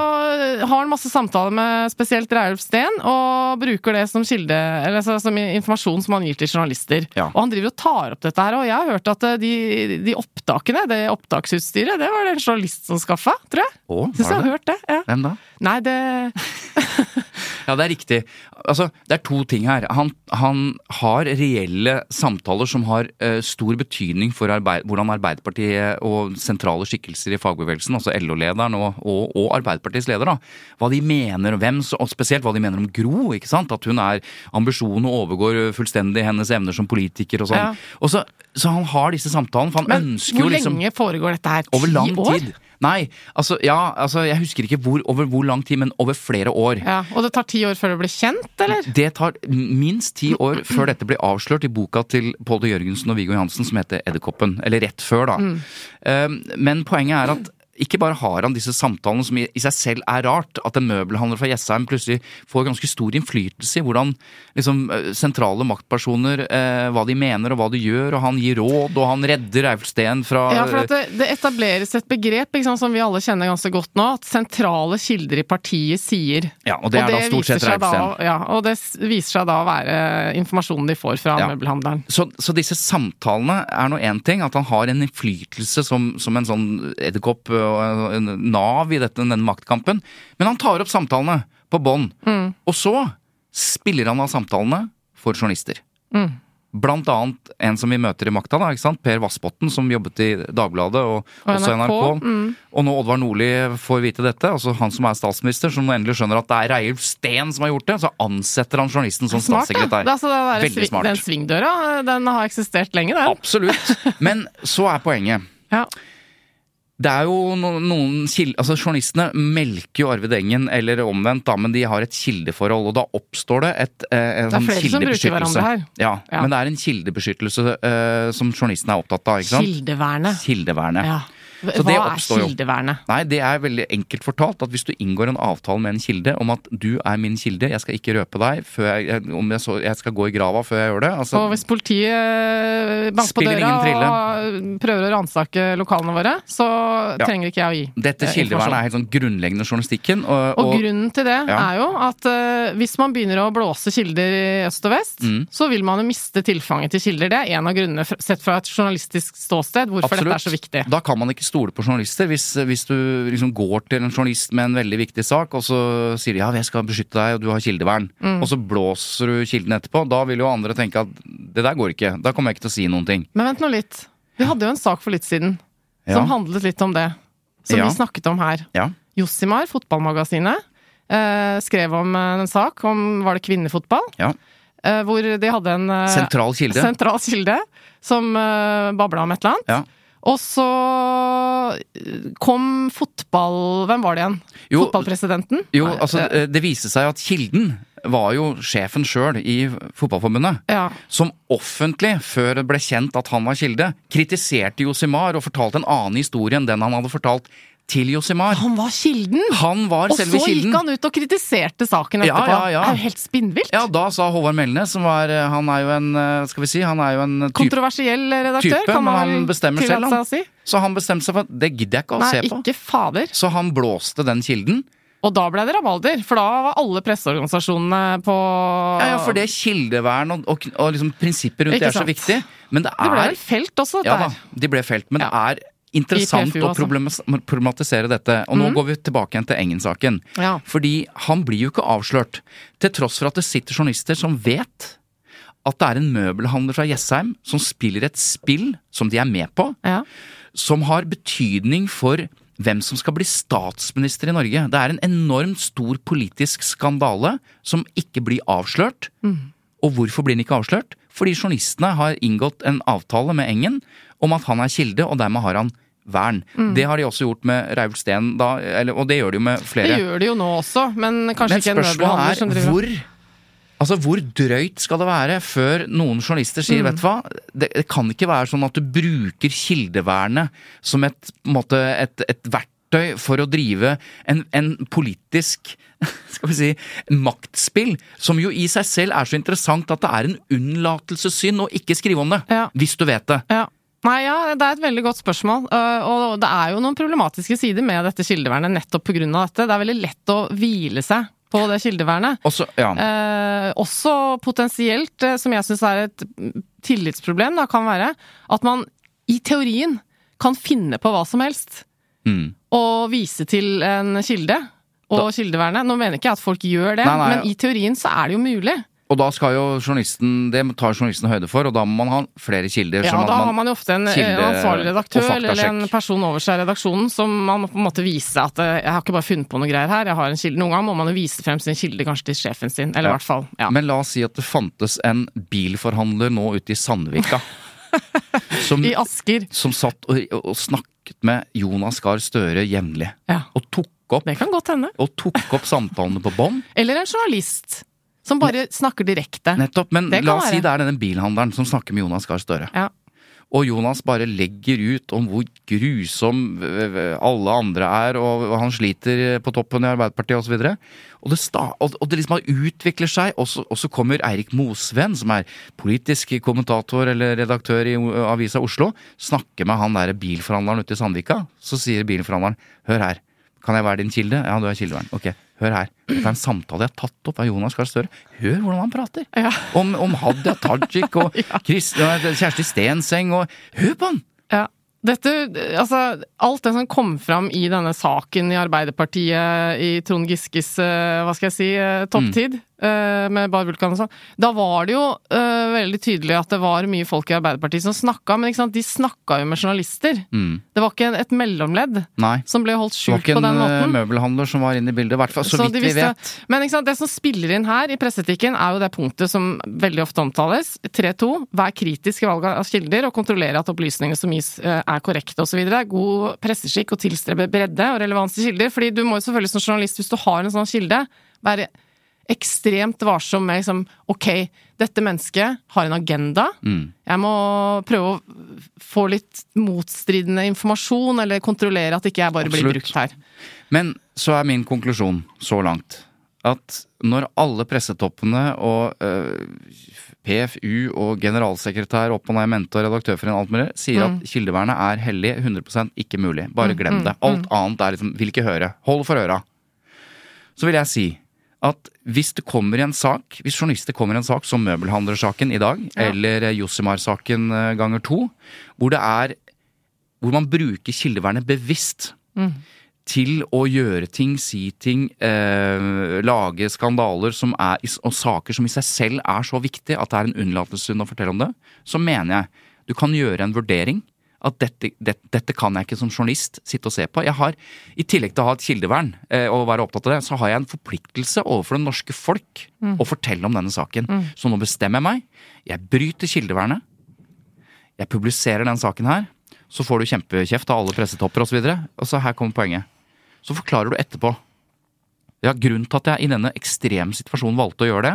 har en masse samtaler med spesielt Reiulf Steen, og bruker det som kilde, eller altså, som informasjon som han gir til journalister. Ja. Og han driver og tar opp dette her, og jeg har hørt at eh, de, de opptakene, det opptaksutstyret, det var det en journalist som skaffa, tror jeg. Å, Syns jeg har hørt det. Ja. Hvem da? Nei, det Ja, det er riktig. Altså, det er to ting her. Han, han har reelle samtaler som har uh, stor betydning for arbeid, hvordan Arbeiderpartiet og sentrale skikkelser i fagbevegelsen, altså LO-lederen og, og, og Arbeiderpartiets leder, da, hva de mener om hvem, og spesielt hva de mener om Gro. ikke sant? At hun er ambisjonen overgår fullstendig hennes evner som politiker og sånn. Ja. Og så, så han har disse samtalene, for han Men ønsker jo liksom hvor lenge foregår dette her? Over lang Ti år? tid. Nei, altså, ja, altså jeg husker ikke hvor, over hvor lang tid, men over flere år. Ja, Og det tar ti år før det blir kjent, eller? Det tar minst ti år før dette blir avslørt i boka til Pål Jørgensen og Viggo Jansen som heter Edderkoppen. Eller rett før, da. Um, Men poenget er at ikke bare har han disse samtalene som i seg selv er rart, at en møbelhandler fra Jessheim plutselig får ganske stor innflytelse i hvordan liksom, eh, sentrale maktpersoner, eh, hva de mener og hva de gjør, og han gir råd, og han redder Eifel Steen fra Ja, for at det, det etableres et begrep liksom, som vi alle kjenner ganske godt nå, at sentrale kilder i partiet sier. Ja, og det er da stort sett Eifel Steen. Ja, og det viser seg da å være informasjonen de får fra Ja. møbelhandleren. Så, så disse samtalene er nå én ting, at han har en innflytelse som, som en sånn edderkopp og nav i dette, denne maktkampen. Men han tar opp samtalene på bånd. Og så spiller han av samtalene for journalister. Blant annet en som vi møter i makta, da, ikke sant? Per Vassbotten, som jobbet i Dagbladet og, Og også NRK, NRK. Og nå Oddvar Nordli får vite dette, altså han som er statsminister, som endelig skjønner at det er Reiulf Steen som har gjort det, så ansetter han journalisten som Smart, statssekretær. Det er altså Veldig smart. Den svingdøra, den har eksistert lenge, den. Absolutt. Men så er poenget. Ja. Det er jo noen kilder, altså Journalistene melker jo Arvid Engen, eller omvendt, da, men de har et kildeforhold. Og da oppstår det et, eh, en Det sånn kildebeskyttelse. Ja, Ja. men det er en kildebeskyttelse eh, som journalistene er opptatt av. ikke sant? Kildevernet. Kildevernet. Ja. Så Hva det er kildevernet? jo. Nei, det er veldig enkelt fortalt at hvis du inngår en avtale med en kilde om at du er min kilde, jeg skal ikke røpe deg jeg, om jeg, så, jeg skal gå i grava før jeg gjør det. Altså, Og hvis politiet banker på døra og prøver å ransake lokalene våre, så Ja. trenger ikke jeg å gi dette eh, kildevernet er helt sånn grunnleggende journalistikken. Og, Og grunnen til det Ja. er jo at uh, hvis man begynner å blåse kilder i øst og vest, Mm. så vil man jo miste tilfanget til kilder. Det er en av grunnene, sett fra et journalistisk ståsted, hvorfor dette er så viktig. Da kan man ikke stole på journalister. Hvis, hvis du liksom går til en journalist med en veldig viktig sak, og så sier de ja, jeg skal beskytte deg, og du har kildevern, Mm. og så blåser du kilden etterpå, da vil jo andre tenke at det der går ikke. Da kommer jeg ikke til å si noen ting. Men vent nå litt. Vi hadde jo en sak for litt siden Ja. som handlet litt om det. Som Ja. vi snakket om her. Ja. Jossimar, fotballmagasinet, eh, skrev om eh, en sak om var det kvinnefotball. ja. eh, hvor de hadde en eh, Sentral kilde. sentral kilde som uh, babla om et eller annet. Ja. Og så eh, kom fotball... Hvem var det igjen? Jo, Fotballpresidenten? Jo, altså eh, det viste seg at kilden var jo sjefen sjøl i Fotballforbundet. Ja. Som offentlig, før det ble kjent at han var kilde, kritiserte Josimar og fortalte en annen historie enn den han hadde fortalt til Josimar. Han var kilden! Han var Og selve så gikk kilden. han ut og kritiserte saken etterpå. ja, ja. ja. Det er jo helt spinnvilt! Ja, da sa Håvard Melnes, som var Han er jo en eh, Skal vi si, han er jo en type Kontroversiell redaktør, type, kan men man han bestemmer selv, han. si. Så han bestemte seg for at det gidder jeg ikke å Nei, se på. ikke fader. Så han blåste den kilden. Og da ble det rabalder, for da var alle presseorganisasjonene på Ja, ja, for det kildevern og, og, og liksom prinsipper rundt det er så viktig. Men det er Det ble felt også, Ja dette da, her. de ble felt. Men Ja. det er interessant PFU å problematisere dette. Og nå går vi tilbake igjen til Engen-saken. Ja. Fordi han blir jo ikke avslørt. Til tross for at det sitter journalister som vet at det er en møbelhandler fra Jessheim som spiller et spill som de er med på, Ja. som har betydning for hvem som skal bli statsminister i Norge. Det er en enormt stor politisk skandale som ikke blir avslørt. Og hvorfor blir den ikke avslørt? Fordi journalistene har inngått en avtale med Engen om at han er kilde, og dermed har han vern. Det har de også gjort med Reiulf Steen, og det gjør de jo med flere. Det gjør de jo nå også, men kanskje Men ikke en møbelhandler som er driver hvor Altså, Hvor drøyt skal det være før noen journalister sier Mm. vet du hva, det, det kan ikke være sånn at du bruker kildevernet som et, måte, et, et verktøy for å drive en, en politisk skal vi si, maktspill, som jo i seg selv er så interessant at det er en unnlatelsessynd å ikke skrive om det. Ja. Hvis du vet det. Ja. Nei, ja, Det er et veldig godt spørsmål. øh, Og det er jo noen problematiske sider med dette kildevernet nettopp pga. dette. Det er veldig lett å hvile seg på det kildevernet. Også, ja. Eh, også potensielt, eh, som jeg syns er et tillitsproblem, da, kan være at man i teorien kan finne på hva som helst Mm. og vise til en kilde. Og kildevernet. Nå mener ikke jeg at folk gjør det, Nei, nei, men i teorien så er det jo mulig. Og da skal jo journalisten, det tar journalisten høyde for, og da må man ha flere kilder. Ja, da man, har man jo ofte en eh, ansvarlig redaktør eller en person over seg i redaksjonen som man må på en måte vise at eh, jeg har ikke bare funnet på noe greier her, jeg har en kilde. Noen ganger må man jo vise frem sin kilde kanskje til sjefen sin, eller i Ja. hvert fall ja. Men la oss si at det fantes en bilforhandler nå ute i Sandvika. som, I Asker. som satt og, og snakket med Jonas Gahr Støre jevnlig. Ja. Og tok opp, Det kan godt hende. og tok opp samtalene på bånd. Eller en journalist som bare snakker direkte. Nettopp. Men la oss si det er denne bilhandleren som snakker med Jonas Gahr Støre. Ja. Og Jonas bare legger ut om hvor grusom alle andre er, og han sliter på toppen i Arbeiderpartiet osv. Og, og, det sta- og og det liksom utvikler seg, og så, og så kommer Eirik Mosveen, som er politisk kommentator eller redaktør i Avisa Oslo, snakker med han der bilforhandleren ute i Sandvika. Så sier bilforhandleren hør her, kan jeg være din kilde? Ja, du er kildevern. Ok, hør her. Dette er en samtale jeg har tatt opp av Jonas Gahr Støre. Hør hvordan han prater. Ja. Om, om Hadia Tajik og Kjersti Stenseng og Hør på han! Ja. Dette, altså, alt det som kom fram i denne saken i Arbeiderpartiet i Trond Giskes, eh, hva skal jeg si, eh, topptid, eh, med Bar Vulkan og sånn, da var det jo uh, veldig tydelig at det var mye folk i Arbeiderpartiet som snakka, men de snakka jo med journalister. Mm. Det var ikke et mellomledd Nei. som ble holdt skjult på den måten. Det var ikke en eh, møbelhandler som var inne i bildet, i hvert fall så, Så vidt vi vet. Men det som spiller inn her i presseetikken, er jo det punktet som veldig ofte omtales. 3-2. Vær kritisk i valget av kilder, og kontrollere at opplysningene som gis eh, er korrekte osv. God presseskikk og tilstrebe bredde og relevans til kilder. fordi du må jo selvfølgelig som journalist, hvis du har en sånn kilde, være ekstremt varsom med liksom Ok, dette mennesket har en agenda. Mm. Jeg må prøve å få litt motstridende informasjon, eller kontrollere at ikke jeg bare blir brukt her. Men så er min konklusjon så langt at når alle pressetoppene og øh, PFU og generalsekretær opp og ned mente og for en alt mulig sier Mm. at kildevernet er hellig, 100% ikke mulig. Bare glem det. Alt annet er liksom vil ikke høre. Hold for øra. Så vil jeg si at hvis det kommer en sak, hvis journalister kommer i en sak som møbelhandlersaken i dag, Ja. eller eh, Josimar-saken eh, ganger to, hvor det er hvor man bruker kildevernet bevisst til å gjøre ting, si ting, eh, lage skandaler som er, og saker som i seg selv er så viktig at det er en unnlatelsessynd å fortelle om det, så mener jeg du kan gjøre en vurdering at dette, det, dette kan jeg ikke som journalist sitte og se på. Jeg har, I tillegg til å ha et kildevern eh, og være opptatt av det, så har jeg en forpliktelse overfor det norske folk å fortelle om denne saken. Så nå bestemmer jeg meg. Jeg bryter kildevernet. Jeg publiserer den saken her. Så får du kjempekjeft av alle pressetopper osv. Og, så videre. og så her kommer poenget. Så forklarer du etterpå. Ja, grunnen til at jeg i denne ekstremsituasjonen valgte å gjøre det,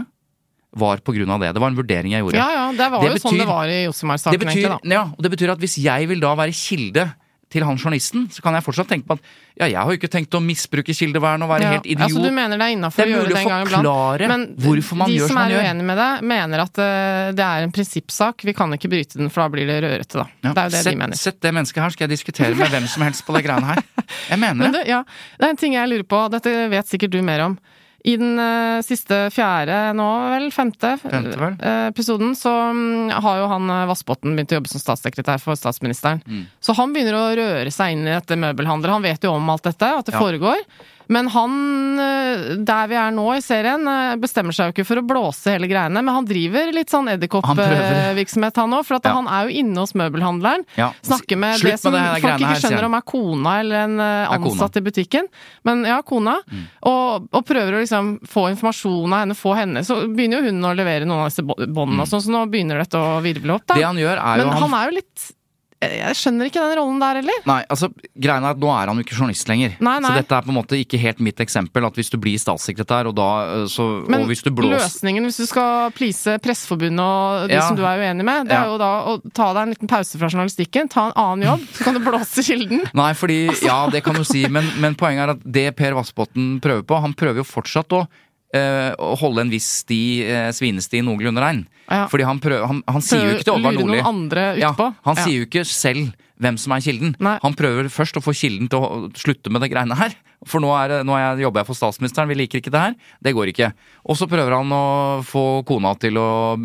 var på grunn av det. Det var en vurdering jeg gjorde. Ja, ja, det var Det jo sånn betyr- det var i Det Josimar-saken, egentlig, da. ja, og det betyr at hvis jeg vil da være kilde til han journalisten, så kan jeg fortsatt tenke på at ja, jeg har jo ikke tenkt å misbruke kildevern og være Ja, helt idiot. Altså, du mener det er innafor å gjøre det en gang iblant. forklare Men hvorfor man de gjør som man er gjør. uenige med det, mener at uh, det er en prinsippsak. Vi kan ikke bryte den, for da blir det rørete, da. Ja, Det er jo det sett, de mener. sett det mennesket her, skal jeg diskutere med hvem som helst på det greiene her. Jeg mener Men det. det, ja, det er en ting jeg lurer på, dette vet sikkert du mer om. I den eh, siste fjerde, nå vel, femte, Femte, vel. eh, episoden, så mm, har jo han uh, Vassbotn begynt å jobbe som statssekretær for statsministeren. Mm. Så han begynner å røre seg inn i dette møbelhandlet. Han vet jo om alt dette, at det Ja. foregår. Men han, eh, der vi er nå i serien, eh, bestemmer seg jo ikke for å blåse hele greiene. Men han driver litt sånn Han edderkoppvirksomhet, han òg. For at Ja. han er jo inne hos møbelhandleren. Ja. Snakker med Slutt det som med folk ikke her, skjønner om er kona eller en eh. Mm. ansatt i butikken. Men ja, kona. Og, og prøver å liksom få informasjon av henne, få henne. Så begynner jo hun å levere noen av disse båndene og sånn, så nå begynner dette å virvle opp, da. Mm. Det han gjør, er jo Men han er jo litt Jeg skjønner ikke den rollen der heller. Nei, altså, greien er at nå er han jo ikke journalist lenger. Nei, nei. Så dette er på en måte ikke helt mitt eksempel, at hvis du blir statssekretær, og da øh, så Men Og hvis du blåser løsningen hvis du skal please Presseforbundet og de Ja. som du er uenig med, det Ja. er jo da å ta deg en liten pause fra journalistikken, ta en annen jobb, så kan du blåse kilden. Nei, fordi Ja, det kan du si, men, men poenget er at det Per Vassbotn prøver på Han prøver jo fortsatt å, eh, å holde en viss sti, eh, svinesti noenlunde rein. Ja. Fordi han, prøver, han, han sier jo ikke til Oddvar Nordli ja. Han Ja. sier jo ikke selv hvem som er kilden. Nei. Han prøver først å få kilden til å slutte med det greiene her. For nå, er, nå er jeg, jobber jeg for statsministeren, vi liker ikke det her. Det går ikke. Og så prøver han å få kona til å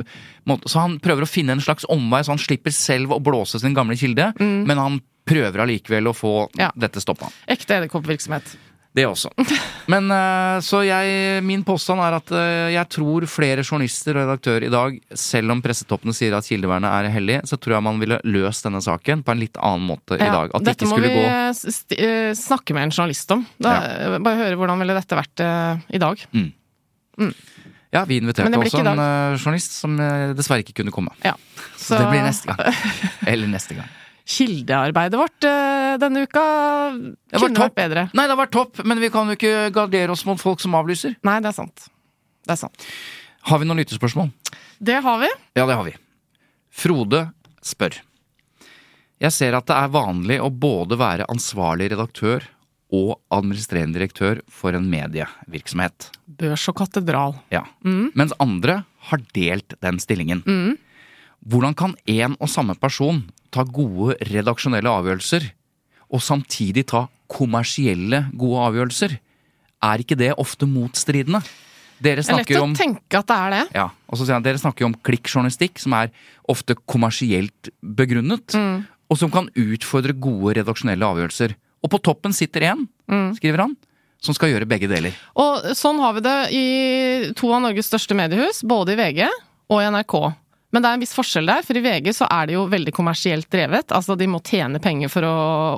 Så han prøver å finne en slags omvei, så han slipper selv å blåse sin gamle kilde. Men han prøver allikevel å få Mm. Ja. dette stoppa. Ekte edderkoppvirksomhet. Det også. Men eh, så jeg Min påstand er at eh, jeg tror flere journalister og redaktører i dag, selv om pressetoppene sier at kildevernet er hellig, så tror jeg man ville løst denne saken på en litt annen måte i dag. At det dette ikke må skulle vi gå eh, snakke med en journalist om. Da, Bare høre hvordan ville dette vært i dag. Ja, vi Men inviterte også en journalist som dessverre ikke kunne komme. Ja. Så, det blir neste gang. Eller neste gang. Kildearbeidet vårt eh, denne uka kunne vært bedre. Nei, det har vært topp, men vi kan jo ikke gardere oss mot folk som avlyser. Nei, det er sant. Det er sant. Har vi noen lyttespørsmål? Det har vi. Ja, det har vi. Frode spør. Jeg ser at det er vanlig å både være ansvarlig redaktør og administrerende direktør for en medievirksomhet. Børs og katedral. Ja. Mens andre har delt den stillingen. Hvordan kan en og samme person ta gode redaksjonelle avgjørelser, og samtidig ta kommersielle gode avgjørelser? Er ikke det ofte motstridende? Dere er snakker om tenke at det er det. ja, og så sier han Dere snakker jo om klikkjournalistikk, som er ofte kommersielt begrunnet, og som kan utfordre gode redaksjonelle avgjørelser. Og på toppen sitter en, skriver han, som skal gjøre begge deler. Og sånn har vi det i to av Norges største mediehus, både i VG og i NRK. Men det er en viss forskjell der, for i VG så er det jo veldig kommersielt drevet. Altså de må tjene penger for å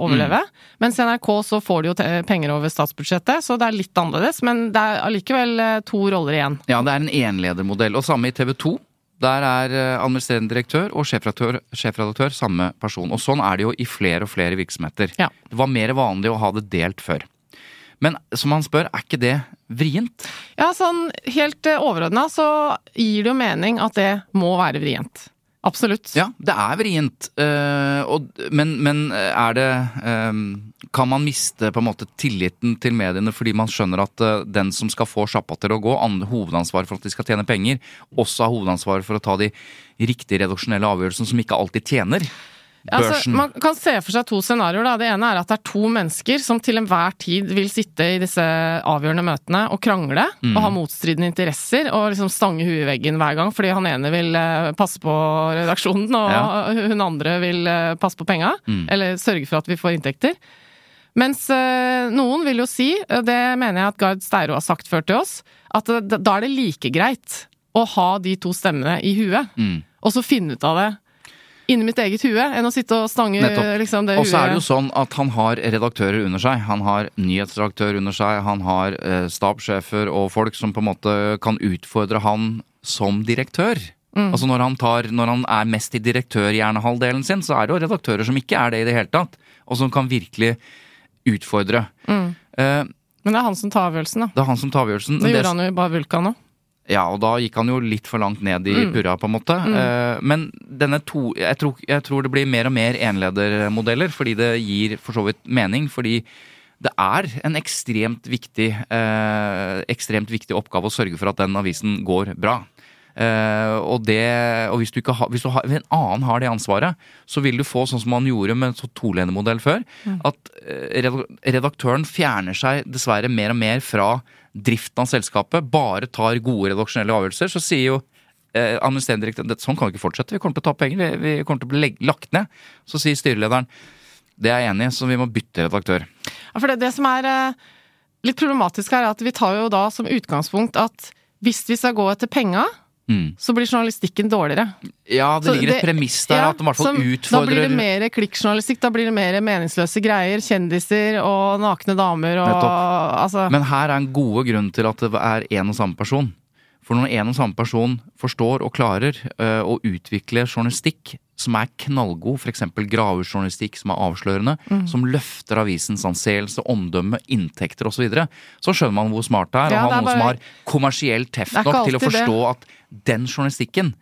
overleve. Mens i NRK så får de jo penger over statsbudsjettet, så det er litt annerledes. Men det er allikevel eh, to roller igjen. Ja, det er en enledermodell. Og samme i TV 2. Der er eh, administrerende direktør og sjefredaktør, sjefredaktør samme person. Og sånn er det jo i flere og flere virksomheter. Ja. Det var mer vanlig å ha det delt før. Men som han spør, er ikke det vrient? Ja, sånn helt overordna så gir det jo mening at det må være vrient. Absolutt. Ja, det er vrient. og, men, men er det Kan man miste på en måte tilliten til mediene fordi man skjønner at den som skal få sjappa til å gå, har hovedansvar for at de skal tjene penger, også har hovedansvar for å ta de riktige redaksjonelle avgjørelsene som ikke alltid tjener Altså, man kan se for seg to scenarioer. Det ene er at det er to mennesker som til enhver tid vil sitte i disse avgjørende møtene og krangle Mm. og ha motstridende interesser og liksom stange huet i veggen hver gang fordi han ene vil eh, passe på redaksjonen og Ja. Mm. hun andre vil eh, passe på penga. Eller sørge for at vi får inntekter. Mens eh, noen vil jo si, og det mener jeg at Gard Steiro har sagt før til oss, at da er det like greit å ha de to stemmene i huet, Mm. og så finne ut av det inni mitt eget hue, enn å sitte og stange liksom, det Og så er det jo sånn at han har redaktører under seg. Han har nyhetsredaktør under seg, han har eh, stabssjefer og folk som på en måte kan utfordre han som direktør. Mm. Altså når han, tar, når han er mest i direktørhjernehalvdelen sin, så er det jo redaktører som ikke er det i det hele tatt. Og som kan virkelig utfordre. Mm. Eh, Men det er han som tar avgjørelsen, da. det er han som tar avgjørelsen. Det gjorde han jo i Bar Vulkan òg. Ja, og da gikk han jo litt for langt ned i Mm. purra, på en måte. Eh, men denne to jeg tror, jeg tror det blir mer og mer enledermodeller, fordi det gir for så vidt mening. Fordi det er en ekstremt viktig, eh, ekstremt viktig oppgave å sørge for at den avisen går bra. Eh, og, det, og hvis, du ikke har, hvis, du ha, hvis en annen har det ansvaret, så vil du få sånn som man gjorde med en sånn tolenermodell før, at eh, redaktøren fjerner seg dessverre mer og mer fra driften av selskapet, bare tar gode redaksjonelle avgjørelser, så sier jo eh, administrerende direktør "Dette- sånn kan vi ikke fortsette, vi kommer til å tape penger, vi, vi kommer til å bli lagt ned. Så sier styrelederen det er jeg enig i, så vi må bytte redaktør. Ja, for det, det som er eh, litt problematisk her er at vi tar jo da som utgangspunkt at hvis vi skal gå etter penga, Mm. så blir journalistikken dårligere. Ja, det ligger et premiss der ja, at de i hvert fall utfordrer Da blir det mer klikkjournalistikk, da blir det mer meningsløse greier, kjendiser og nakne damer og altså Men her er en gode grunn til at det er en og samme person. For når en og samme person forstår og klarer uh, å utvikle journalistikk som er knallgod, f.eks. gravjournalistikk som er avslørende, Mm. som løfter avisens anseelse, omdømme, inntekter osv., så, videre, så skjønner man hvor smart det er Ja, å ha noen bare... som har kommersielt teft nok til å forstå det. at den journalistikken,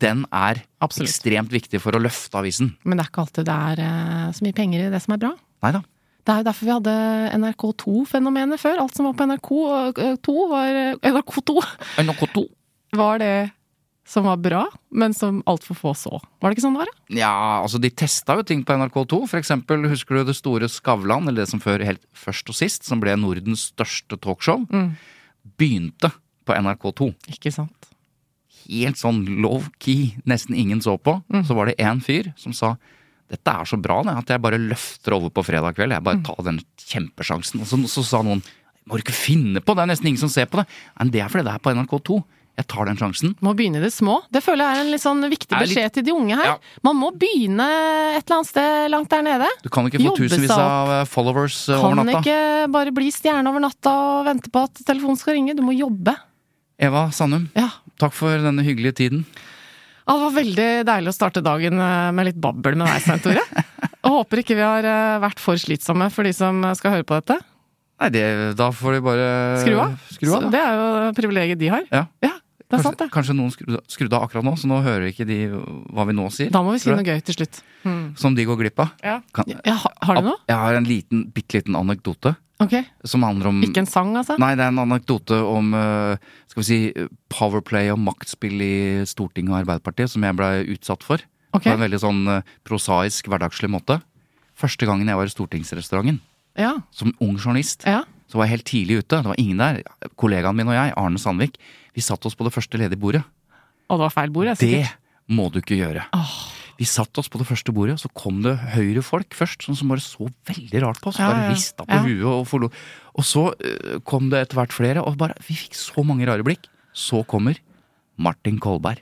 den er Absolutt. ekstremt viktig for å løfte avisen. Men det er ikke alltid det er eh, så mye penger i det som er bra. Neida. Det er jo derfor vi hadde NRK2-fenomenet før. Alt som var på NRK2 var NRK2 NRK2. var det som var bra, men som altfor få så. Var det ikke sånn det var? da? Ja, altså de testa jo ting på NRK2. For eksempel, husker du det store Skavlan, eller det som før helt først og sist, som ble Nordens største talkshow? Begynte på NRK2. Ikke sant? Helt sånn low-key, nesten ingen så på. Så var det én fyr som sa dette er så bra det, at jeg bare løfter over på fredag kveld. Jeg bare tar den kjempesjansen. Og så, så sa noen må du ikke finne på det, det er nesten ingen som ser på det. Men det er fordi det er på NRK2. Jeg tar den sjansen. Må begynne i det små. Det føler jeg er en litt sånn viktig litt- beskjed til de unge her. Ja. Man må begynne et eller annet sted langt der nede. Du kan ikke få Jobbe tusenvis av eh, followers kan over Kan ikke bare bli stjerne over natta og vente på at telefonen skal ringe. Du må jobbe. Eva Sandum, Ja. takk for denne hyggelige tiden. Ja, det var veldig deilig å starte dagen eh, med litt babbel med deg, Svein Tore. Og håper ikke vi har eh, vært for slitsomme for de som skal høre på dette. Nei, det, da får de bare Skru av. Skru av det er jo privilegiet de har. Ja. Ja, det er Kanskje, sant, det. kanskje noen skrudde skrudd av akkurat nå, så nå hører ikke de hva vi nå sier. Da må vi si noe gøy til slutt. Som de går glipp av. Ja. Kan- Ja, har du noe? Jeg har en liten, bitte liten anekdote Okay. som handler om Ikke en sang, altså? Nei, det er en anekdote om eh, skal vi si, powerplay og maktspill i Stortinget og Arbeiderpartiet som jeg ble utsatt for. Okay. På en veldig sånn eh, prosaisk, hverdagslig måte. Første gangen jeg var i stortingsrestauranten Ja. som ung journalist. ja. Så var jeg helt tidlig ute. Det var ingen der. Kollegaen min og jeg, Arne Sandvik, vi satte oss på det første ledige bordet. Og det var feil bord, jeg, Det må du ikke gjøre. Vi satte oss på det første bordet, og så kom det høyre folk først, sånn som bare så veldig rart på oss. Ja, Bare rista på Ja. huet og forlo. Og så øh, kom det etter hvert flere, og bare, vi fikk så mange rare blikk. Så kommer Martin Kolberg.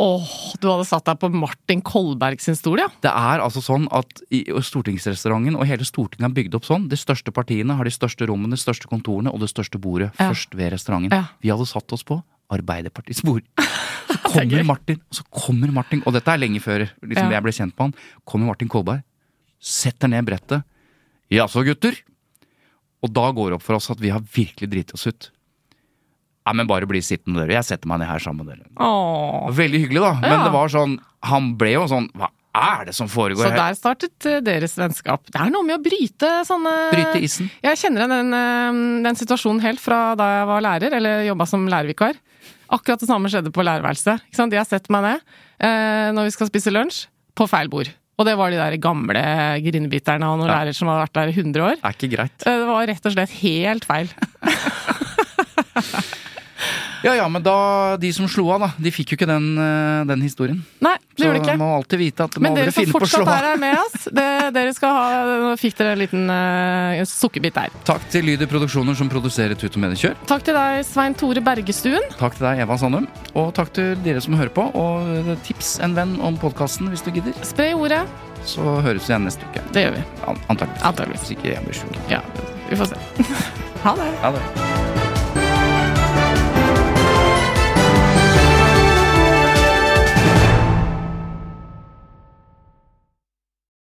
Åh, du hadde satt deg på Martin Kolberg sin stol, ja. Det er altså sånn at i stortingsrestauranten og hele Stortinget er bygd opp sånn. De største partiene har de største rommene, de største kontorene og det største bordet Ja. først ved restauranten. Ja. Vi hadde satt oss på Arbeiderpartiets bord. Så kommer Martin, og så kommer Martin, og dette er lenge før liksom, Ja. jeg ble kjent på han. Kommer Martin Kolberg, setter ned brettet. Jaså, gutter? Og da går det opp for oss at vi har virkelig driti oss ut. Ja, men bare bli sittende dere. Jeg setter meg ned her sammen med dere. Åh. Veldig hyggelig, da. Men Ja. det var sånn Han ble jo sånn Hva er det som foregår her? Så der startet eh, deres vennskap. Det er noe med å bryte sånne Bryte isen. Jeg kjenner den, eh, den situasjonen helt fra da jeg var lærer, eller jobba som lærervikar. Akkurat det samme skjedde på lærerværelset. Ikke sant? Jeg setter meg ned eh, når vi skal spise lunsj, på feil bord. Og det var de der gamle grinebiterne og noen Ja. lærere som hadde vært der i 100 år. Det er ikke greit. Det var rett og slett helt feil. Ja ja, men da De som slo av, da. De fikk jo ikke den, eh, den historien. Nei, det gjorde de Så ikke. man må alltid vite at Men må dere aldri finne på å slå fortsatt er her med oss, det, dere skal ha Nå fikk dere en liten uh, sukkerbit der. Takk til Lyder Produksjoner som produserer Tut og Mediekjør. Takk til deg, Svein Tore Bergestuen. Takk til deg, Eva Sandum. Og takk til dere som hører på. Og eh, tips en venn om podkasten hvis du gidder. Spre ordet. Så høres vi igjen neste uke. Det gjør vi. An- Antakeligvis. Antakeligvis. Hvis ikke jeg blir sjuk. Ja, vi får se. ha det. Ha det.